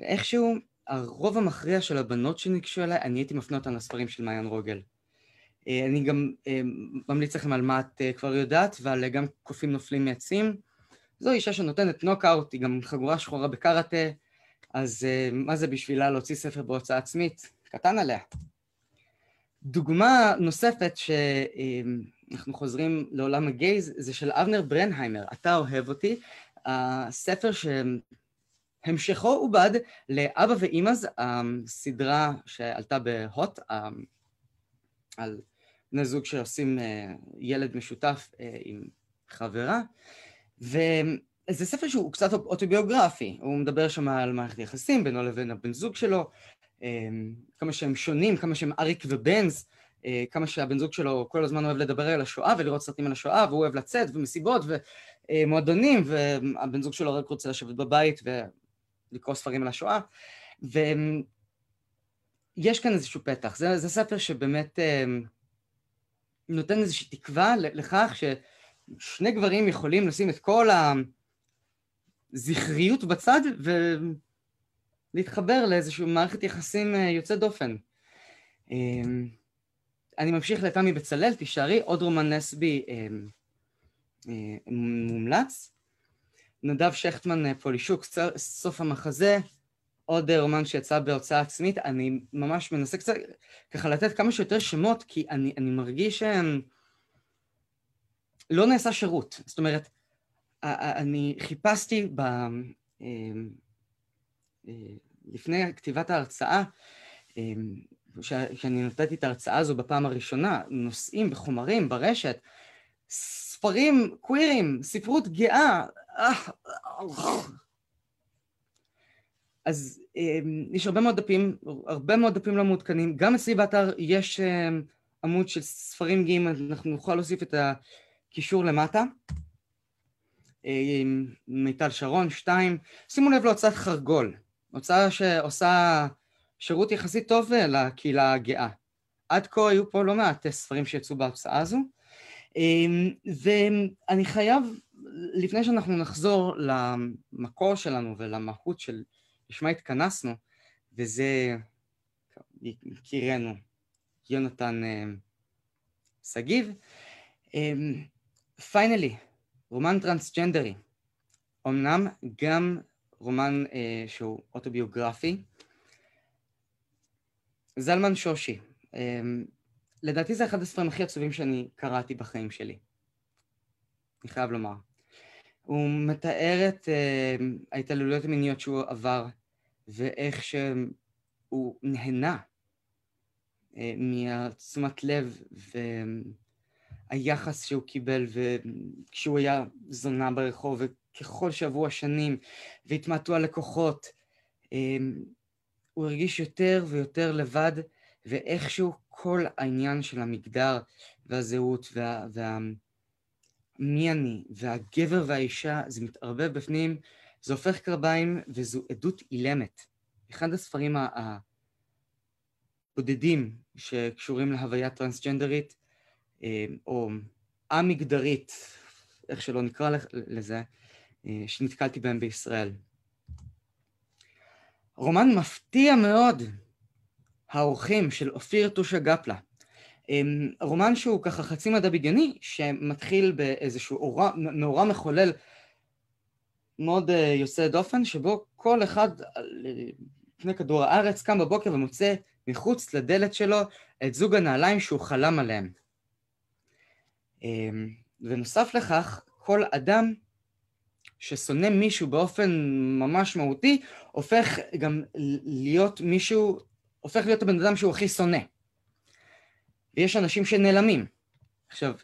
ואיכשהו הרוב המכריע של הבנות שניגשו אליי, אני הייתי מפנה אותן לספרים של מעיין רוגל. אה, אני גם אה, ממליץ לכם על מה את כבר יודעת, ועל גם קופים נופלים מעצים. זו אישה שנותנת נוקאוט, היא גם חגורה שחורה בקראטה, אז מה זה בשבילה להוציא ספר בהוצאה עצמית? קטן עליה. דוגמה נוספת שאנחנו חוזרים לעולם הגייז זה של אבנר ברנהיימר, אתה אוהב אותי, הספר שהמשכו עובד לאבא ואימאז, הסדרה שעלתה בהוט על בני זוג שעושים אה, ילד משותף אה, עם חברה, וזה ספר שהוא קצת אוטוביוגרפי, הוא מדבר שם על מערכת יחסים בינו לבין הבן זוג שלו, אמ, כמה שהם שונים, כמה שהם אריק ובנז, כמה שהבן זוג שלו כל הזמן אוהב לדבר על השואה ולראות סרטים על השואה, והוא אוהב לצאת ומסיבות ומועדונים, והבן זוג שלו רק רוצה לשבת בבית ולקרוא ספרים על השואה. ויש כאן איזשהו פתח. זה, זה ספר שבאמת אמ, נותן איזושהי תקווה לכך ששני גברים יכולים לשים את כל הזכריות בצד ו... להתחבר לאיזושהי מערכת יחסים אה, יוצא דופן. אני ממשיך לתמי בצלאל, תישארי, עוד רומן נסבי אמ, מומלץ. נדב שכטמן פולישוק, סוף המחזה, עוד רומן שיצא בהוצאה עצמית, אני ממש מנסה קצת ככה לתת כמה שיותר שמות, כי אני, אני מרגיש שהם... לא נעשה שירות. זאת אומרת, אני חיפשתי ב... אה, לפני כתיבת ההרצאה, כשאני נתתי את ההרצאה הזו בפעם הראשונה, נושאים וחומרים ברשת, ספרים קווירים, ספרות גאה, אז אמ, יש הרבה מאוד דפים, הרבה מאוד דפים לא מעודכנים, גם אצלי באתר יש עמוד של ספרים גאים, אנחנו נוכל להוסיף את הקישור למטה. מיטל שרון, שתיים, שימו לב להוצאת חרגול, הוצאה שעושה שירות יחסית טוב לקהילה הגאה. עד כה היו פה לא מעט ספרים שיצאו בהוצאה הזו, אמ, ואני חייב, לפני שאנחנו נחזור למקור שלנו ולמהות של לשמה התכנסנו, וזה יקירנו יונתן אמ, שגיב, פיינלי, אמ, רומן טרנסג'נדרי, אמנם גם רומן אה, שהוא אוטוביוגרפי. זלמן שושי, אה, לדעתי זה אחד הספרים הכי עצובים שאני קראתי בחיים שלי, אני חייב לומר. הוא מתאר את אה, ההתעללויות המיניות שהוא עבר ואיך שהוא נהנה אה, מתשומת לב ו... היחס שהוא קיבל כשהוא היה זונה ברחוב, וככל שעברו השנים והתמעטו הלקוחות, אמ, הוא הרגיש יותר ויותר לבד, ואיכשהו כל העניין של המגדר והזהות וה... וה... מי אני, והגבר והאישה, זה מתערבב בפנים, זה הופך קרביים וזו עדות אילמת. אחד הספרים הבודדים שקשורים להוויה טרנסג'נדרית, אה, או א-מגדרית, איך שלא נקרא לזה, אה, שנתקלתי בהם בישראל. רומן מפתיע מאוד, האורחים של אופיר טושה גפלה. אה, רומן שהוא ככה חצי מדע בדיוני, שמתחיל באיזשהו מאורע מחולל מאוד יוצא דופן, שבו כל אחד לפני כדור הארץ קם בבוקר ומוצא מחוץ לדלת שלו את זוג הנעליים שהוא חלם עליהם. אמ, ונוסף לכך, כל אדם ששונא מישהו באופן ממש מהותי, הופך גם להיות מישהו, הופך להיות הבן אדם שהוא הכי שונא. ויש אנשים שנעלמים. עכשיו,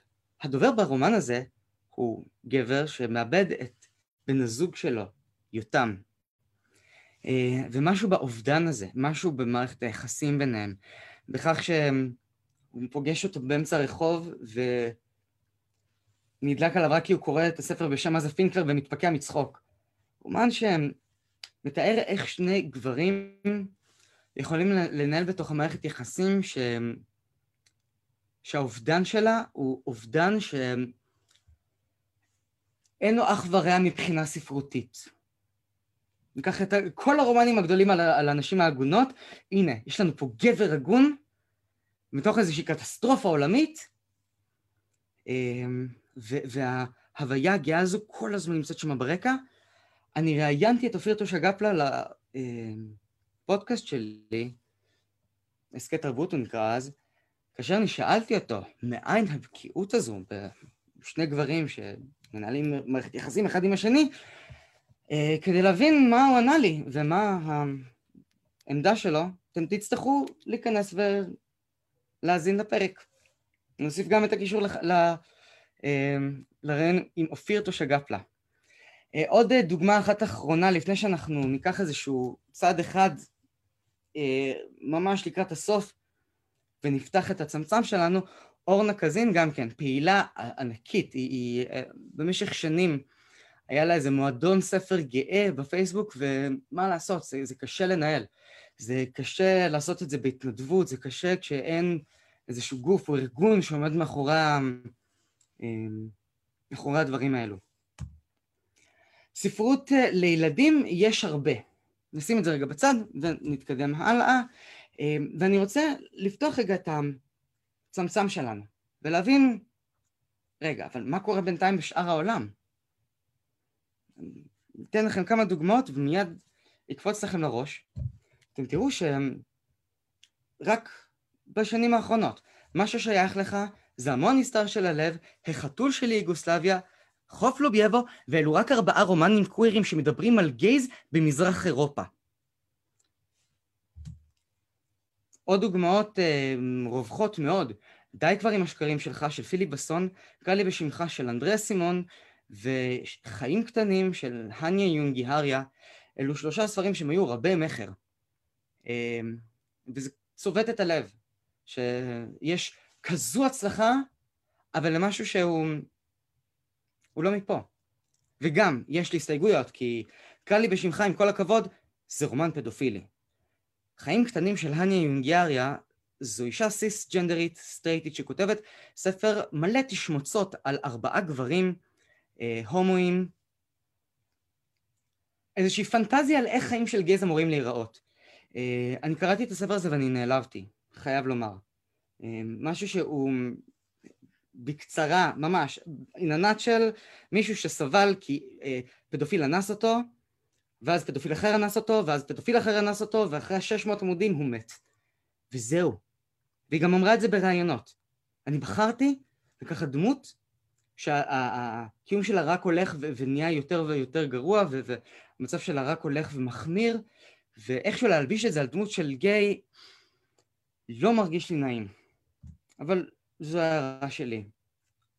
הדובר ברומן הזה הוא גבר שמאבד את בן הזוג שלו, יותם. אה, ומשהו באובדן הזה, משהו במערכת היחסים ביניהם, בכך שהוא פוגש אותו באמצע הרחוב, ו... נדלק עליו רק כי הוא קורא את הספר בשם עזה פינקלר ומתפקע מצחוק. אומן שמתאר איך שני גברים יכולים לנהל בתוך המערכת יחסים ש... שהאובדן שלה הוא אובדן שאין לו אח ורע מבחינה ספרותית. ניקח את כל הרומנים הגדולים על, על הנשים העגונות, הנה, יש לנו פה גבר הגון, מתוך איזושהי קטסטרופה עולמית, אמ, וההוויה הגאה הזו כל הזמן נמצאת שם ברקע. אני ראיינתי את אופיר תושה גפלה לפודקאסט שלי, הסכת תרבות הוא נקרא אז, כאשר אני שאלתי אותו, מאין הבקיאות הזו בשני גברים שמנהלים מערכת יחסים אחד עם השני, אה, כדי להבין מה הוא ענה לי ומה העמדה שלו, אתם תצטרכו להיכנס ולהאזין לפרק. נוסיף גם את הקישור אמ, לראיון עם אופיר תושגפלה. אה, עוד אה, דוגמה אחת אחרונה לפני שאנחנו ניקח איזשהו צעד אחד אה, ממש לקראת הסוף ונפתח את הצמצם שלנו, אורנה קזין גם כן, פעילה ענקית, היא, היא במשך שנים היה לה איזה מועדון ספר גאה בפייסבוק ומה לעשות, זה, זה קשה לנהל, זה קשה לעשות את זה בהתנדבות, זה קשה כשאין איזשהו גוף או ארגון שעומד מאחורי אמ, מאחורי הדברים האלו. ספרות אה, לילדים יש הרבה. נשים את זה רגע בצד ונתקדם הלאה. אמ, ואני רוצה לפתוח רגע את הצמצם שלנו ולהבין רגע, אבל מה קורה בינתיים בשאר העולם? אתן לכם כמה דוגמאות ומיד יקפוץ לכם לראש. אתם תראו שרק בשנים האחרונות, מה ששייך לך זה המון נסתר של הלב, החתול שלי יוגוסלביה, חוף לובייבו, ואלו רק ארבעה רומנים קווירים שמדברים על גייז במזרח אירופה. עוד דוגמאות אה, רווחות מאוד. די כבר עם השקרים שלך, של פיליפ בסון, קרא לי בשמך של אנדריה סימון, וחיים קטנים של הניה יונגי הריה, אלו שלושה ספרים שהם היו רבי מכר. אה, וזה צובט את הלב, שיש כזו הצלחה, אבל למשהו שהוא הוא לא מפה. וגם, יש לי הסתייגויות, כי קרא לי בשמך, עם כל הכבוד, זה רומן פדופילי. חיים קטנים של הניה יונגיאריה זו אישה סיסג'נדרית סטרייטית שכותבת ספר מלא תשמוצות על ארבעה גברים אה, הומואים, איזושהי פנטזיה על איך חיים של גזע אמורים להיראות. אה, אני קראתי את הספר הזה ואני נעלבתי, חייב לומר. אה, משהו שהוא בקצרה, ממש, in nutshell, מישהו שסבל כי אה, פדופיל אנס אותו, ואז פדופיל אחר אנס אותו, ואז פדופיל אחר אנס אותו, ואחרי 600 עמודים הוא מת. וזהו. והיא גם אמרה את זה בראיונות. אני בחרתי לקחת דמות שהקיום שלה רק הולך ונהיה יותר ויותר גרוע, והמצב שלה רק הולך ומחמיר, ואיכשהו להלביש את זה על דמות של גיי לא מרגיש לי נעים. אבל זו הערה שלי.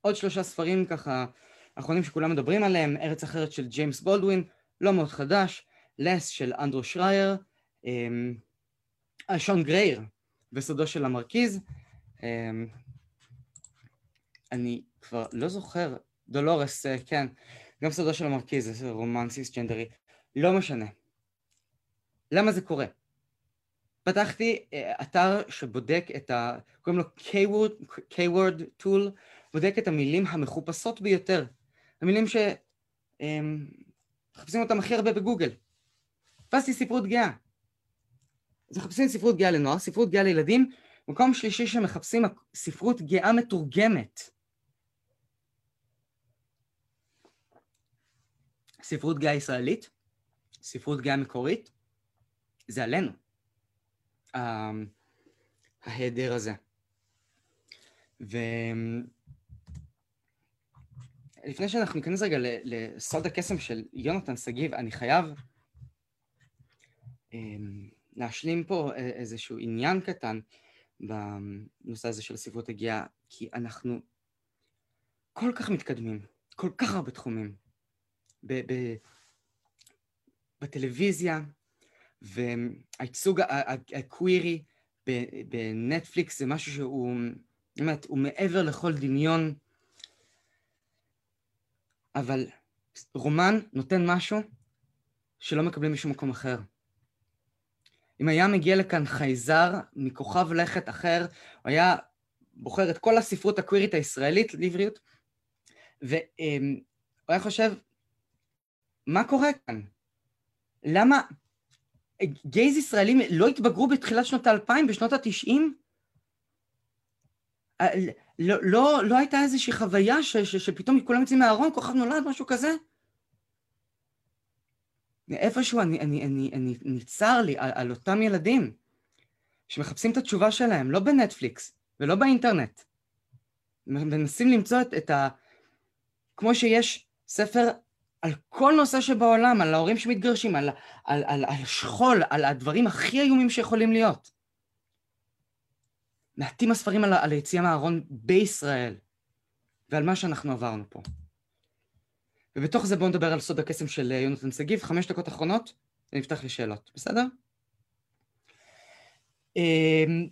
עוד שלושה ספרים ככה אחרונים שכולם מדברים עליהם, ארץ אחרת של ג'יימס בולדווין, לא מאוד חדש, לס של אנדרו שרייר, אמ, אה, שון גרייר וסודו של המרכיז, אמ, אני כבר לא זוכר, דולורס, אה, כן, גם סודו של המרכיז, זה רומן סיסג'נדרי, לא משנה. למה זה קורה? פתחתי uh, אתר שבודק את ה... קוראים לו K-word, K-word tool, בודק את המילים המחופשות ביותר. המילים שמחפשים אותם הכי הרבה בגוגל. תפסתי ספרות גאה. אז מחפשים ספרות גאה לנוער, ספרות גאה לילדים, מקום שלישי שמחפשים ספרות גאה מתורגמת. ספרות גאה ישראלית, ספרות גאה מקורית, זה עלינו. ההיעדר הזה. ולפני שאנחנו ניכנס רגע לסוד הקסם של יונתן שגיב, אני חייב אמ, להשלים פה איזשהו עניין קטן בנושא הזה של הספרות הגיעה, כי אנחנו כל כך מתקדמים, כל כך הרבה תחומים. ב- ב- בטלוויזיה, והייצוג הקווירי בנטפליקס זה משהו שהוא, באמת, הוא מעבר לכל דמיון, אבל רומן נותן משהו שלא מקבלים משום מקום אחר. אם היה מגיע לכאן חייזר מכוכב לכת אחר, הוא היה בוחר את כל הספרות הקווירית הישראלית לעבריות, והוא היה חושב, מה קורה כאן? למה, גייז ישראלים לא התבגרו בתחילת שנות האלפיים, בשנות התשעים? אה, לא, לא, לא הייתה איזושהי חוויה ש, ש, שפתאום כולם יוצאים מהארון, כוכב נולד, משהו כזה? איפשהו אני, אני, אני, אני נצר לי על, על אותם ילדים שמחפשים את התשובה שלהם, לא בנטפליקס ולא באינטרנט. מנסים למצוא את, את ה... כמו שיש ספר על כל נושא שבעולם, על ההורים שמתגרשים, על, על, על, על שכול, על הדברים הכי איומים שיכולים להיות. מעטים הספרים על, על היציאה מהארון בישראל, ועל מה שאנחנו עברנו פה. ובתוך זה בואו נדבר על סוד הקסם של אה, יונתן שגיב, חמש דקות אחרונות, ונפתח לשאלות, בסדר? אמ,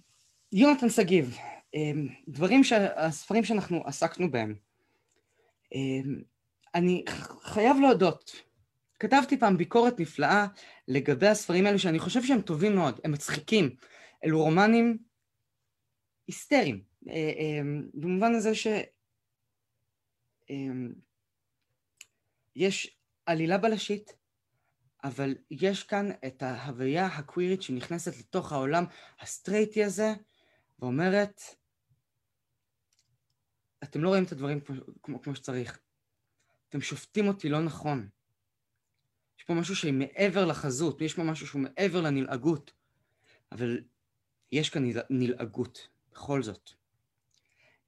יונתן שגיב, אמ, דברים, הספרים שאנחנו עסקנו בהם, אמ, אני חייב להודות, כתבתי פעם ביקורת נפלאה לגבי הספרים האלו שאני חושב שהם טובים מאוד, הם מצחיקים. אלו רומנים היסטריים, אה, אה, במובן הזה ש... אה, יש עלילה בלשית, אבל יש כאן את ההוויה הקווירית שנכנסת לתוך העולם הסטרייטי הזה, ואומרת, אתם לא רואים את הדברים כמו, כמו, כמו שצריך. אתם שופטים אותי לא נכון. יש פה משהו שמעבר לחזות, יש פה משהו שהוא מעבר לנלעגות, אבל יש כאן נלעגות, בכל זאת.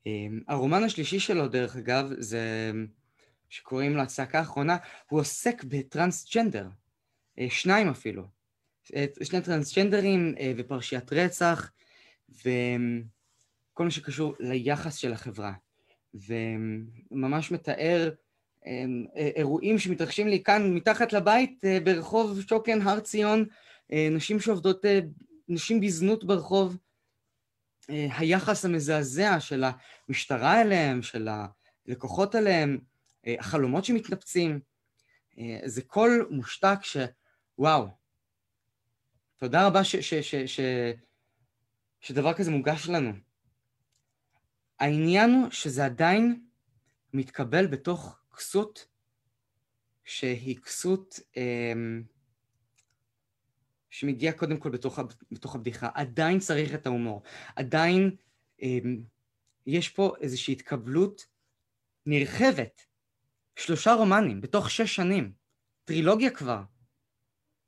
אמ, הרומן השלישי שלו, דרך אגב, זה שקוראים לו הצעקה האחרונה, הוא עוסק בטרנסג'נדר, אה, שניים אפילו. אה, שני טרנסג'נדרים אה, ופרשיית רצח, וכל מה שקשור ליחס של החברה. וממש מתאר אירועים שמתרחשים לי כאן מתחת לבית ברחוב שוקן הר ציון, נשים שעובדות, נשים בזנות ברחוב, היחס המזעזע של המשטרה אליהם, של הלקוחות אליהם, החלומות שמתנפצים, זה קול מושתק שוואו, תודה רבה ש, ש, ש, ש, שדבר כזה מוגש לנו. העניין הוא שזה עדיין מתקבל בתוך כסות שהיא כסות אה, שמגיעה קודם כל בתוך, בתוך הבדיחה. עדיין צריך את ההומור. עדיין אה, יש פה איזושהי התקבלות נרחבת. שלושה רומנים בתוך שש שנים. טרילוגיה כבר.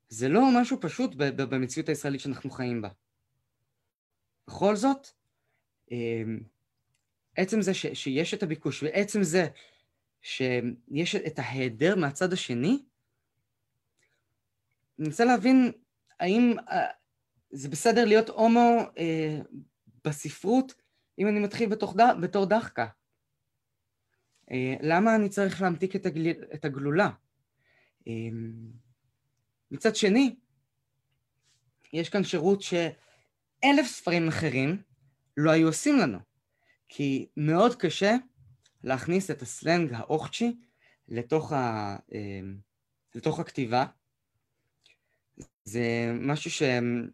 זה לא משהו פשוט במציאות הישראלית שאנחנו חיים בה. בכל זאת, אמ, עצם זה ש, שיש את הביקוש ועצם זה שיש את ההיעדר מהצד השני, אני רוצה להבין האם אה, זה בסדר להיות הומו אה, בספרות אם אני מתחיל בתור, בתור דחקה. אה, למה אני צריך להמתיק את, הגל, את הגלולה? אה, מצד שני, יש כאן שירות שאלף ספרים אחרים לא היו עושים לנו, כי מאוד קשה להכניס את הסלנג האוכצ'י לתוך, ה, אה, לתוך הכתיבה. זה משהו שהם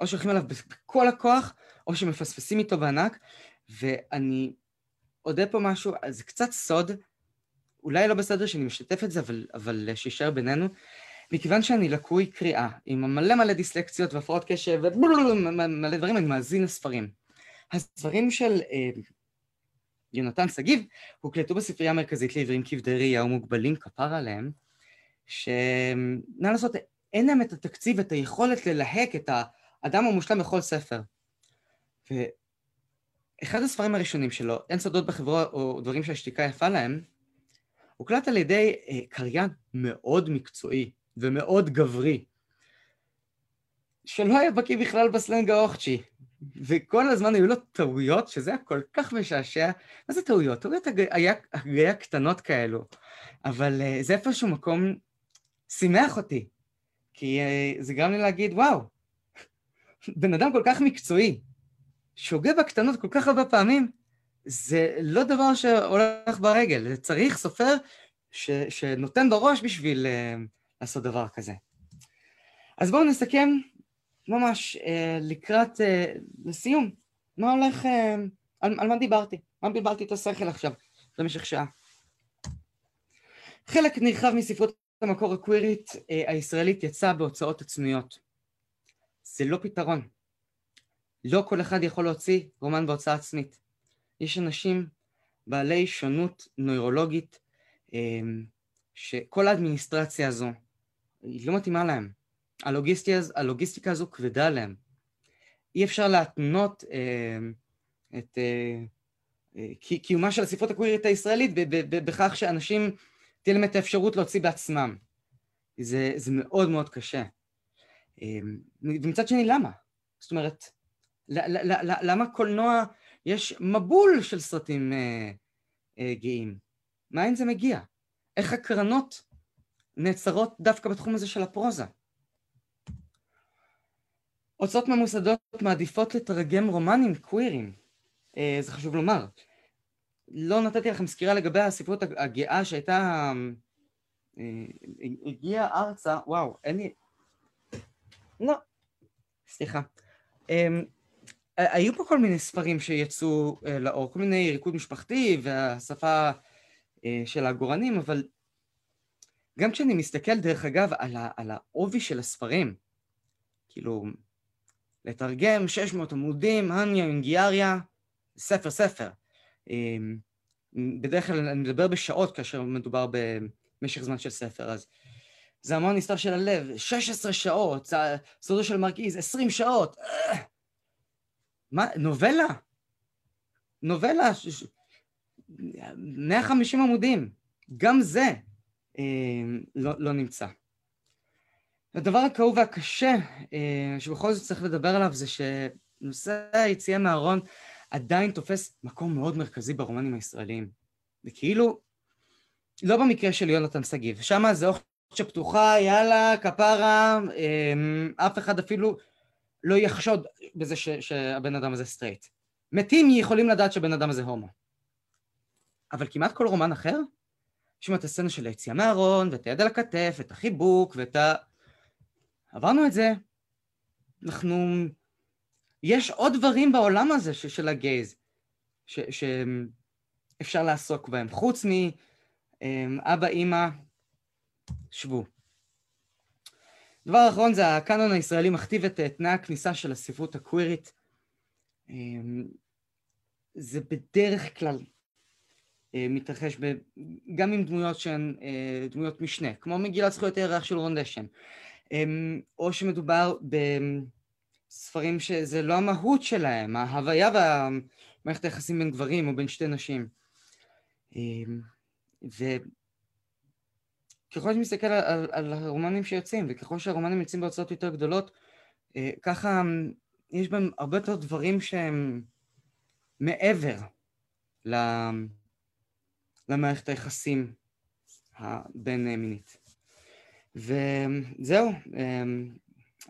או שהולכים עליו בכל הכוח, או שמפספסים איתו בענק, ואני אודה פה משהו, זה קצת סוד, אולי לא בסדר שאני משתף את זה, אבל, אבל שישאר בינינו. מכיוון שאני לקוי קריאה, עם מלא מלא דיסלקציות והפרעות קשב ומלא דברים, אני מאזין לספרים. הספרים של אה, יונתן שגיב הוקלטו בספרייה המרכזית לעברים כבדי ראייה ומוגבלים, כפר עליהם, שנא לעשות, אין להם את התקציב, את היכולת ללהק את האדם המושלם בכל ספר. ואחד הספרים הראשונים שלו, אין סודות בחברה או דברים שהשתיקה יפה להם, הוקלט על ידי אה, קריין מאוד מקצועי, ומאוד גברי, שלא היה בקיא בכלל בסלנג האוכצ'י, וכל הזמן היו לו טעויות, שזה היה כל כך משעשע. מה זה טעויות? טעויות הגיה קטנות כאלו, אבל uh, זה איפשהו מקום שימח אותי, כי uh, זה גרם לי להגיד, וואו, בן אדם כל כך מקצועי, שוגה בקטנות כל כך הרבה פעמים, זה לא דבר שהולך ברגל, צריך סופר ש, שנותן בראש בשביל... Uh, לעשות דבר כזה. אז בואו נסכם ממש אה, לקראת, אה, לסיום, מה הולך, אה, על, על מה דיברתי? מה בלבלתי את השכל עכשיו, במשך שעה? חלק נרחב מספרות המקור הקווירית הישראלית יצא בהוצאות עצמיות. זה לא פתרון. לא כל אחד יכול להוציא רומן בהוצאה עצמית. יש אנשים בעלי שונות נוירולוגית, שכל האדמיניסטרציה הזו, היא לא מתאימה להם. הלוגיסטיקה, הלוגיסטיקה הזו כבדה עליהם. אי אפשר להתנות אה, את אה, אה, קיומה של הספרות הקווירית הישראלית בכך שאנשים, תהיה להם את האפשרות להוציא בעצמם. זה, זה מאוד מאוד קשה. אה, ומצד שני, למה? זאת אומרת, למה קולנוע, יש מבול של סרטים אה, אה, גאים? מאין זה מגיע? איך הקרנות נעצרות דווקא בתחום הזה של הפרוזה. הוצאות ממוסדות מעדיפות לתרגם רומנים קווירים, אה, זה חשוב לומר. לא נתתי לכם סקירה לגבי הספרות הגאה שהייתה... אה, הגיעה ארצה, וואו, אין לי... לא, סליחה. אה, היו פה כל מיני ספרים שיצאו לאור, כל מיני ריקוד משפחתי והשפה של העגורנים, אבל גם כשאני מסתכל, דרך אגב, על, ה, על העובי של הספרים, כאילו, לתרגם 600 עמודים, הניה אינגיאריה, ספר ספר. אמ, בדרך כלל אני מדבר בשעות כאשר מדובר במשך זמן של ספר, אז זה המון נסתר של הלב, 16 שעות, סודו של מרגיז, 20 שעות. מה, נובלה? נובלה, 150 עמודים, גם זה אה, לא, לא נמצא. הדבר הכאוב והקשה אה, שבכל זאת צריך לדבר עליו זה שנושא היציאה מהארון עדיין תופס מקום מאוד מרכזי ברומנים הישראליים. וכאילו, לא במקרה של יונתן שגיב, שם זה אוכל שפתוחה, יאללה, כפרה, אמ, אף אחד אפילו לא יחשוד בזה ש, שהבן אדם הזה סטרייט. מתים יכולים לדעת שהבן אדם הזה הומו. אבל כמעט כל רומן אחר, יש שם את הסצנה של היציאה מהארון, ואת היד על הכתף, ואת החיבוק, ואת ה... עברנו את זה. אנחנו... יש עוד דברים בעולם הזה ש... של ה gays, ש... שאפשר לעסוק בהם, חוץ מאבא, אימא, שבו. דבר אחרון זה הקאנון הישראלי מכתיב את תנאי הכניסה של הספרות הקווירית. אמ, זה בדרך כלל אה, מתרחש ב... גם עם דמויות שהן אה, דמויות משנה, כמו מגילת זכויות הירח של רון דשן, אמ, או שמדובר בספרים שזה לא המהות שלהם, ההוויה והמערכת היחסים בין גברים או בין שתי נשים. אמ, וככל שאני מסתכל על, על, הרומנים שיוצאים, וככל שהרומנים יוצאים בהוצאות יותר גדולות, אה, ככה יש בהם הרבה יותר דברים שהם מעבר למערכת היחסים הבין מינית. וזהו, אמ,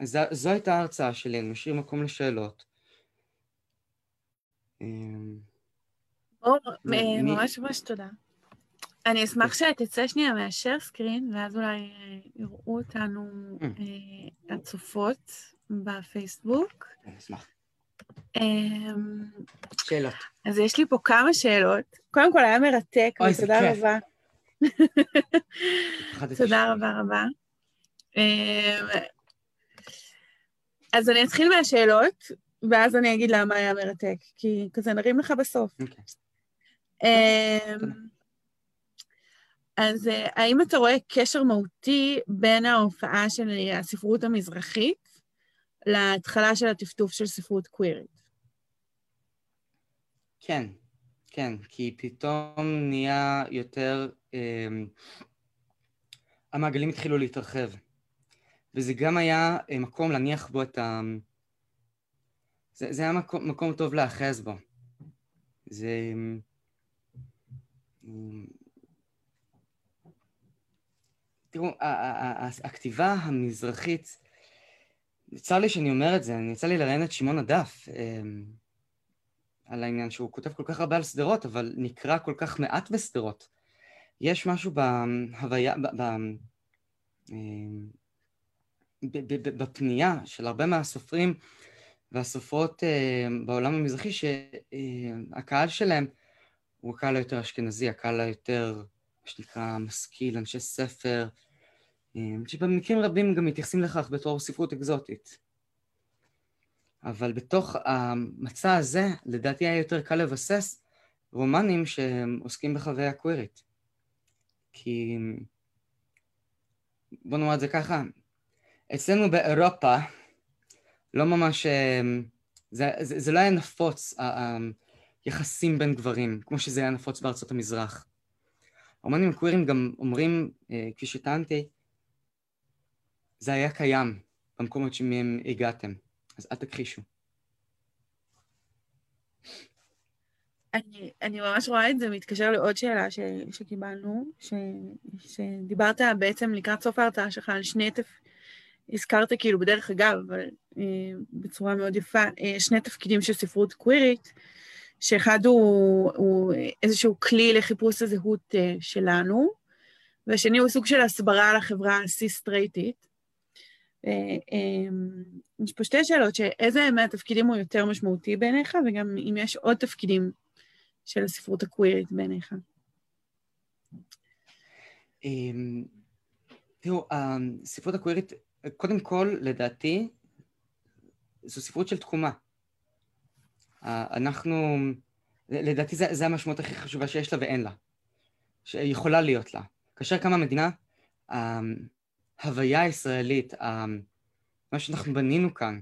זו, זו הייתה ההרצאה שלי, אני משאיר מקום לשאלות. אמ, אור, אה, ממש ממש תודה. אני אשמח שתצא שנייה מהשר סקרין, ואז אולי אה, יראו אותנו. אה, הצופות בפייסבוק. אני אשמח. אמ, שאלות. אז יש לי פה כמה שאלות. קודם כל, היה מרתק, ותודה רבה. תודה רבה רבה. אמ, אז אני אתחיל מהשאלות, ואז אני אגיד למה היה מרתק, כי כזה נרים לך בסוף. אוקיי. אמ, אז אה, האם אתה רואה קשר מהותי בין ההופעה של הספרות המזרחית להתחלה של הטפטוף של ספרות קווירית? כן, כן, כי פתאום נהיה יותר... אה, המעגלים התחילו להתרחב. וזה גם היה אה, מקום להניח בו את ה... זה, זה היה מקום, מקום טוב להאחז בו. זה... תראו, הכתיבה המזרחית, צר לי שאני אומר את זה, אני יצא לי לראיין את שמעון הדף אה, על העניין שהוא כותב כל כך הרבה על שדרות, אבל נקרא כל כך מעט בשדרות. יש משהו בהוויה, ב, ב, אה, בפנייה של הרבה מהסופרים והסופרות אה, בעולם המזרחי, שהקהל שלהם הוא הקהל היותר אשכנזי, הקהל היותר, מה שנקרא, משכיל, אנשי ספר, אה, שבמקרים רבים גם מתייחסים לכך בתור ספרות אקזוטית. אבל בתוך המצע הזה, לדעתי היה יותר קל לבסס רומנים שעוסקים בחוויה קווירית. כי, בוא נאמר את זה ככה, אצלנו באירופה לא ממש, אה, זה, זה, זה לא היה נפוץ, היחסים בין גברים, כמו שזה היה נפוץ בארצות המזרח. האומנים הקווירים גם אומרים, אה, כפי שטענתי, זה היה קיים במקומות שמהם הגעתם, אז אל תכחישו. אני, אני ממש רואה את זה מתקשר לעוד שאלה ש, שקיבלנו, ש, שדיברת בעצם לקראת סוף ההרצאה שלך על שני תפ... הזכרת כאילו בדרך אגב, אבל אה, בצורה מאוד יפה, אה, שני תפקידים של ספרות קווירית, שאחד הוא, הוא איזשהו כלי לחיפוש הזהות אה, שלנו, והשני הוא סוג של הסברה לחברה הסיסטרייטית. אה, אה, יש פה שתי שאלות, שאיזה מהתפקידים הוא יותר משמעותי בעיניך, וגם אם יש עוד תפקידים של הספרות הקווירית בעיניך. אמ, תראו, הספרות הקווירית, קודם כל, לדעתי, זו ספרות של תקומה. אנחנו לדעתי זה, זה המשמעות הכי חשובה שיש לה ואין לה. שיכולה להיות לה. כאשר קמה מדינה, ההוויה הישראלית, מה שאנחנו בנינו כאן,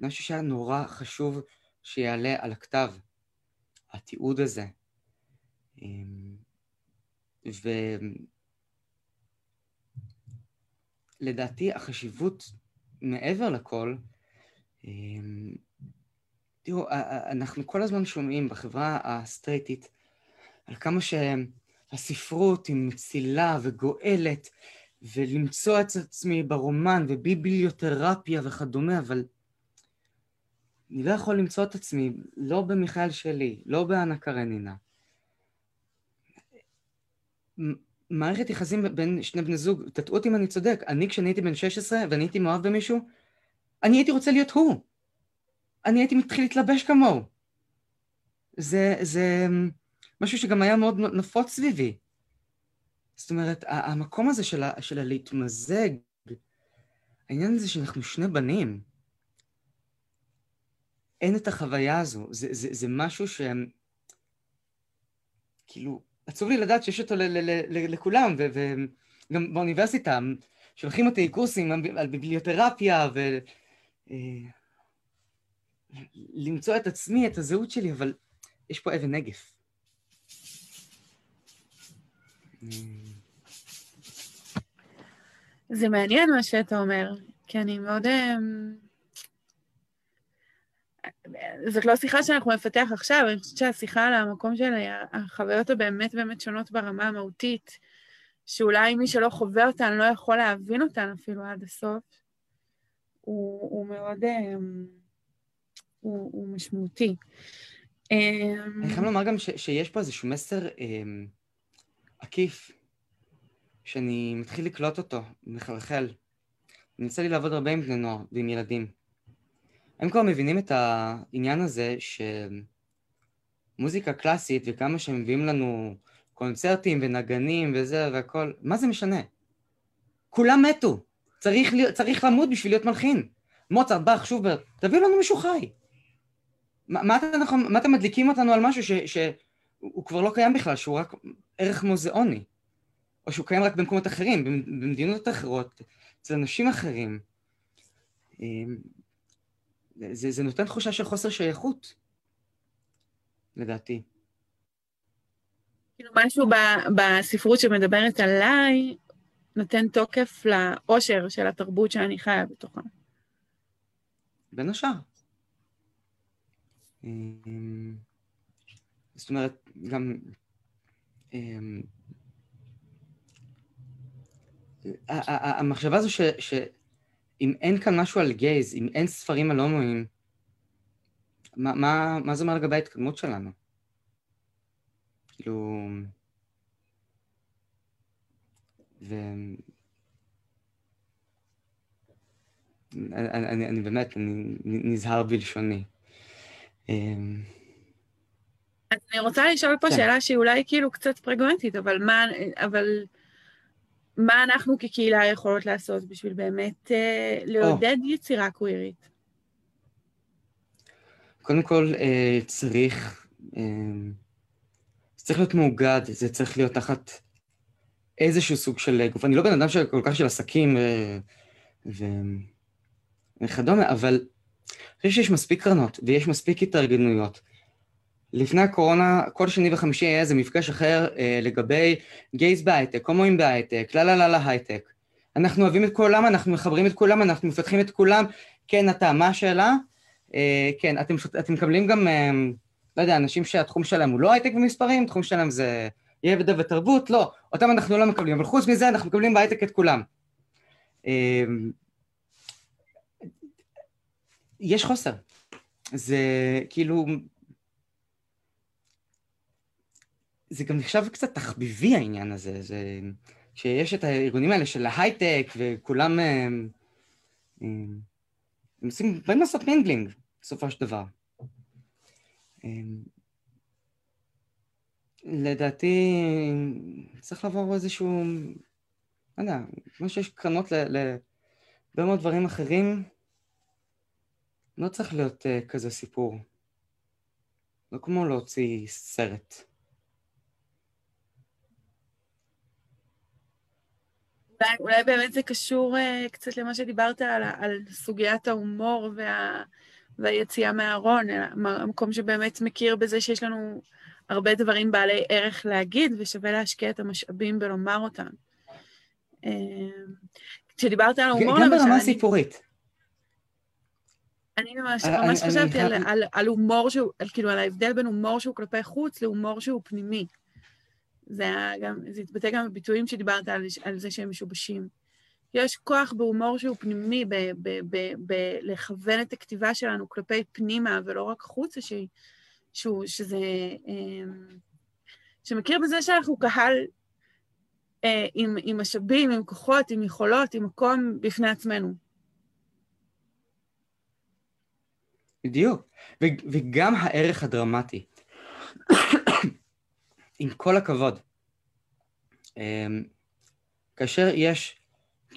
משהו שהיה נורא חשוב שיעלה על הכתב, התיעוד הזה. ולדעתי החשיבות מעבר לכל, תראו, אנחנו כל הזמן שומעים בחברה הסטרייטית על כמה שהספרות היא מצילה וגואלת, ולמצוא את עצמי ברומן וביבליותרפיה וכדומה, אבל אני לא יכול למצוא את עצמי לא במיכאל שלי, לא באנה קרנינה. מערכת יחסים בין שני בני זוג, תטעו אותי אם אני צודק, אני כשאני הייתי בן 16 ואני הייתי מאוהב במישהו, אני הייתי רוצה להיות הוא. אני הייתי מתחיל להתלבש כמוהו. זה, זה משהו שגם היה מאוד נפוץ סביבי. זאת אומרת, המקום הזה של, ה, הלהתמזג, העניין הזה שאנחנו שני בנים, אין את החוויה הזו. זה, זה, זה משהו שהם... כאילו, עצוב לי לדעת שיש אותו ל, ל, ל, לכולם, וגם באוניברסיטה שולחים אותי קורסים על ביבליותרפיה, ו... אה, למצוא את עצמי, את הזהות שלי, אבל יש פה אבן נגף. זה מעניין מה שאתה אומר, כי אני מאוד... זאת לא שיחה שאנחנו נפתח עכשיו, אני חושבת שהשיחה על המקום של החוויות הבאמת באמת שונות ברמה המהותית, שאולי מי שלא חווה אותן לא יכול להבין אותן אפילו עד הסוף, הוא, הוא מאוד... אמ, הוא, הוא משמעותי. אמ, אני חייב לומר גם ש, שיש פה איזשהו מסר אמ, עקיף, שאני מתחיל לקלוט אותו, מחלחל. אני יוצא לי לעבוד הרבה עם בני נוער ועם ילדים. הם כבר מבינים את העניין הזה שמוזיקה קלאסית וכמה שהם מביאים לנו קונצרטים ונגנים וזה והכל, מה זה משנה? כולם מתו. צריך, צריך למות בשביל להיות מלחין. מוצרט, באך, שוברט, תביאו לנו מישהו חי. מה, מה, אתם, מה אתם מדליקים אותנו על משהו שהוא כבר לא קיים בכלל, שהוא רק ערך מוזיאוני? או שהוא קיים רק במקומות אחרים, במדינות אחרות, אצל אנשים אחרים. זה, זה נותן תחושה של חוסר שייכות, לדעתי. כאילו משהו ב, בספרות שמדברת עליי, נותן תוקף לאושר של התרבות שאני חיה בתוכה. בין השאר. אמ, זאת אומרת, גם... אמ, המחשבה הזו שאם אין כאן משהו על גייז, אם אין ספרים על הומואים, מה, מה, מה זה אומר לגבי ההתקדמות שלנו? כאילו... ו... אני, אני, אני באמת, אני נזהר בלשוני. אמ, אז אני רוצה לשאול פה כן. שאלה שהיא אולי כאילו קצת פרגמנטית, אבל מה, אבל מה אנחנו כקהילה יכולות לעשות בשביל באמת אה, לעודד oh. יצירה קווירית? קודם כל, אה, צריך, אה, זה צריך להיות מאוגד, זה צריך להיות תחת איזשהו סוג של גוף. אני לא בן אדם כל כך של עסקים וכדומה, אבל אני חושב שיש מספיק קרנות ויש מספיק התארגנויות. לפני הקורונה, כל שני וחמישי היה איזה מפגש אחר אה, לגבי גייז בהייטק, הומואים בהייטק, לא לא לא לא הייטק. אנחנו אוהבים את כולם, אנחנו מחברים את כולם, אנחנו מפתחים את כולם. כן, אתה, מה השאלה? אה, כן, אתם, אתם מקבלים גם, אה, לא יודע, אנשים שהתחום שלהם הוא לא הייטק ומספרים, התחום שלהם זה ידע ותרבות, לא, אותם אנחנו לא מקבלים, אבל חוץ מזה אנחנו מקבלים בהייטק את כולם. אה, יש חוסר. זה כאילו... זה גם נחשב קצת תחביבי העניין הזה, זה... שיש את הארגונים האלה של ההייטק וכולם... הם, הם, הם עושים, באים לעשות mingling בסופו של דבר. הם, לדעתי צריך לעבור איזשהו, לא יודע, כמו שיש קרנות להרבה מאוד דברים אחרים, לא צריך להיות אה, כזה סיפור. לא כמו להוציא סרט. אולי, אולי באמת זה קשור uh, קצת למה שדיברת על, על סוגיית ההומור וה, והיציאה מהארון, המקום שבאמת מכיר בזה שיש לנו הרבה דברים בעלי ערך להגיד, ושווה להשקיע את המשאבים בלומר אותם. Uh, כשדיברת על ההומור, למשל... גם ברמה סיפורית. אני ממש, ממש אני, חשבתי אני... על, על, על הומור שהוא, על, כאילו, על ההבדל בין הומור שהוא כלפי חוץ להומור שהוא פנימי. זה, גם, זה התבטא גם בביטויים שדיברת על, על זה שהם משובשים. יש כוח בהומור שהוא פנימי, בלכוון את הכתיבה שלנו כלפי פנימה ולא רק חוצה, ש, שהוא, שזה... אמ, שמכיר בזה שאנחנו קהל אה, עם, עם משאבים, עם כוחות, עם יכולות, עם מקום בפני עצמנו. בדיוק. ו- וגם הערך הדרמטי. עם כל הכבוד, אמ, כאשר יש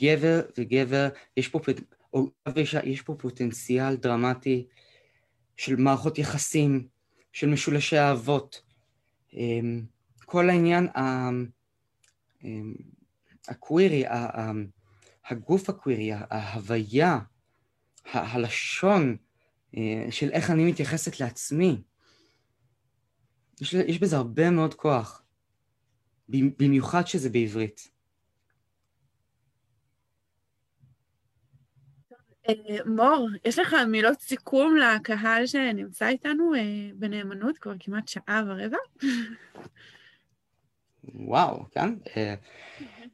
גבר וגבר, יש פה, או יש פה פוטנציאל דרמטי של מערכות יחסים, של משולשי אהבות. אמ, כל העניין אמ, הקווירי, הגוף הקווירי, ההוויה, הלשון אה, של איך אני מתייחסת לעצמי, יש, יש בזה הרבה מאוד כוח, במיוחד שזה בעברית. אה, מור, יש לך מילות סיכום לקהל שנמצא איתנו אה, בנאמנות כבר כמעט שעה ורבע? וואו, כן. אה,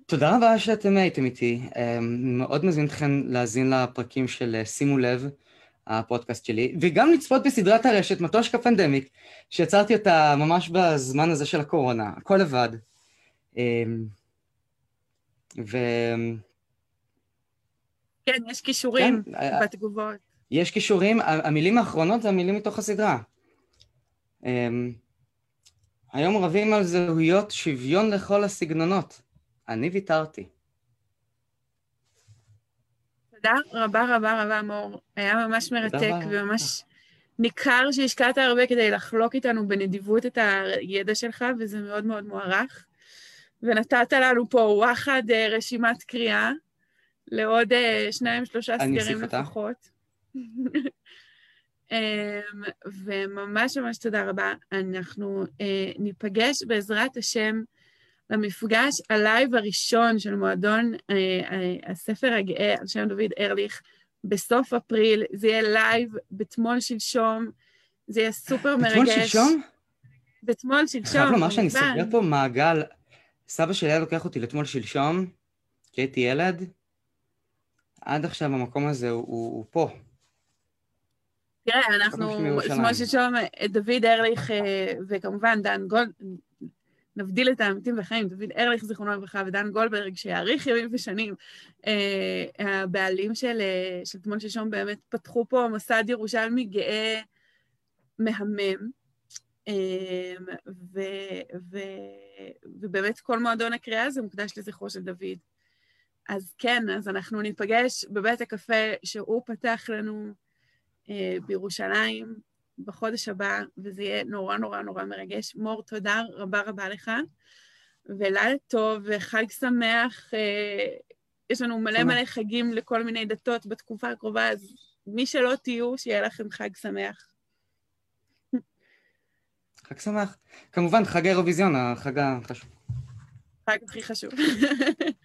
תודה רבה שאתם הייתם איתי. מאוד מזמין אתכם להאזין לפרקים של שימו לב. הפודקאסט שלי, וגם לצפות בסדרת הרשת מטושקה פנדמיק, שיצרתי אותה ממש בזמן הזה של הקורונה, הכל לבד. אמ, ו... כן, יש כישורים כן, אה, בתגובות. יש כישורים, המילים האחרונות זה המילים מתוך הסדרה. אמ, היום רבים על זהויות שוויון לכל הסגנונות. אני ויתרתי. תודה רבה רבה רבה, מור. היה ממש מרתק וממש ניכר שהשקעת הרבה כדי לחלוק איתנו בנדיבות את הידע שלך, וזה מאוד מאוד מוערך. ונתת לנו פה וואחד אה, רשימת קריאה לעוד אה, שניים, שלושה סגרים לפחות. אמ, וממש ממש תודה רבה. אנחנו אה, ניפגש בעזרת השם למפגש ה live הראשון של מועדון אה, אה, הספר הגאה על שם דוד ארליך בסוף אפריל. זה יהיה live בתמול שלשום, זה יהיה סופר מרגש. בתמול שלשום? בתמול שלשום, חייב לומר שאני סוגר פה מעגל. סבא שלי היה לוקח אותי לתמול שלשום, כשהייתי ילד. עד עכשיו המקום הזה הוא, הוא, הוא פה. תראה, אנחנו, אתמול שלשום, דוד ארליך וכמובן דן גולד, נבדיל את האמיתים בחיים, דוד ארליך, זיכרונו לברכה, ודן גולדברג, שיאריך ימים ושנים, אה, הבעלים של, אה, של תמול שלשום באמת פתחו פה מסד ירושלמי גאה מהמם, אה, ו, ו, ובאמת כל מועדון הקריאה הזה מוקדש לזכרו של דוד. אז כן, אז אנחנו ניפגש בבית הקפה שהוא פתח לנו אה, בירושלים, בחודש הבא, וזה יהיה נורא נורא נורא מרגש. מור, תודה רבה רבה לך, ולילה טוב, וחג שמח. אה, יש לנו מלא מלא חגים לכל מיני דתות בתקופה הקרובה, אז מי שלא תהיו, שיהיה לכם חג שמח. חג שמח. כמובן, חג האירוויזיון, החג החשוב. חג הכי חשוב.